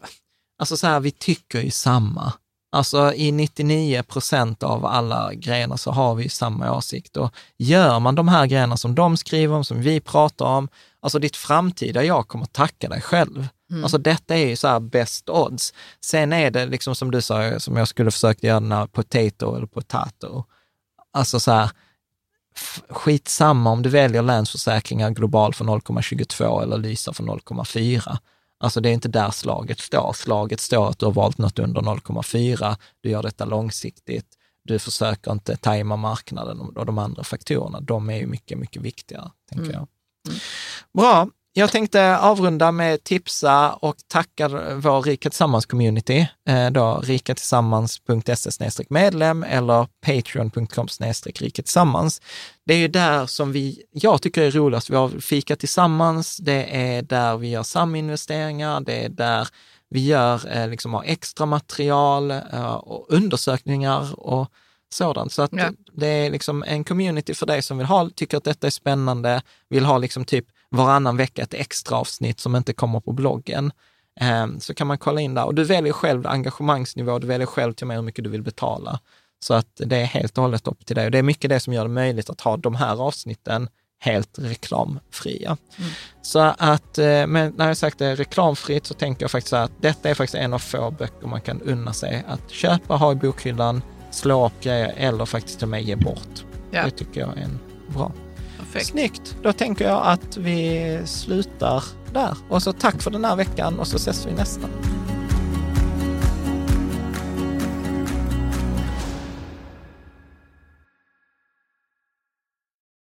alltså så här, vi tycker ju samma. Alltså i 99 procent av alla grejerna så har vi samma åsikt. Och gör man de här grejerna som de skriver om, som vi pratar om, alltså ditt framtida jag kommer tacka dig själv. Alltså detta är ju så här best odds. Sen är det liksom som du sa, som jag skulle försökt göra den här potato eller potato. Alltså så här, skitsamma om du väljer Länsförsäkringar global för 0,22 eller Lysa för 0,4. Alltså det är inte där slaget står. Slaget står att du har valt något under 0,4. Du gör detta långsiktigt. Du försöker inte tajma marknaden och de andra faktorerna. De är ju mycket, mycket viktigare, tänker jag. Bra. Jag tänkte avrunda med tipsa och tacka vår Rika Tillsammans-community. Eh, då rikatillsammans.se medlem eller patreon.com rika tillsammans. Det är ju där som vi, jag tycker är roligast. Vi har fika tillsammans, det är där vi gör saminvesteringar, det är där vi gör eh, liksom har extra material eh, och undersökningar och sådant. Så att Ja. det är liksom en community för dig som vill ha, tycker att detta är spännande, vill ha liksom typ varannan vecka ett extra avsnitt som inte kommer på bloggen. Eh, så kan man kolla in där och du väljer själv engagemangsnivå, du väljer själv till och med hur mycket du vill betala. Så att det är helt och hållet upp till dig. Och det är mycket det som gör det möjligt att ha de här avsnitten helt reklamfria. Så att, eh, men när jag sagt det reklamfritt så tänker jag faktiskt att detta är faktiskt en av få böcker man kan unna sig att köpa, ha i bokhyllan, slå upp grejer eller faktiskt till och med ge bort. Ja. Det tycker jag är en bra. Perfekt. Snyggt! Då tänker jag att vi slutar där. Och så tack för den här veckan och så ses vi nästa.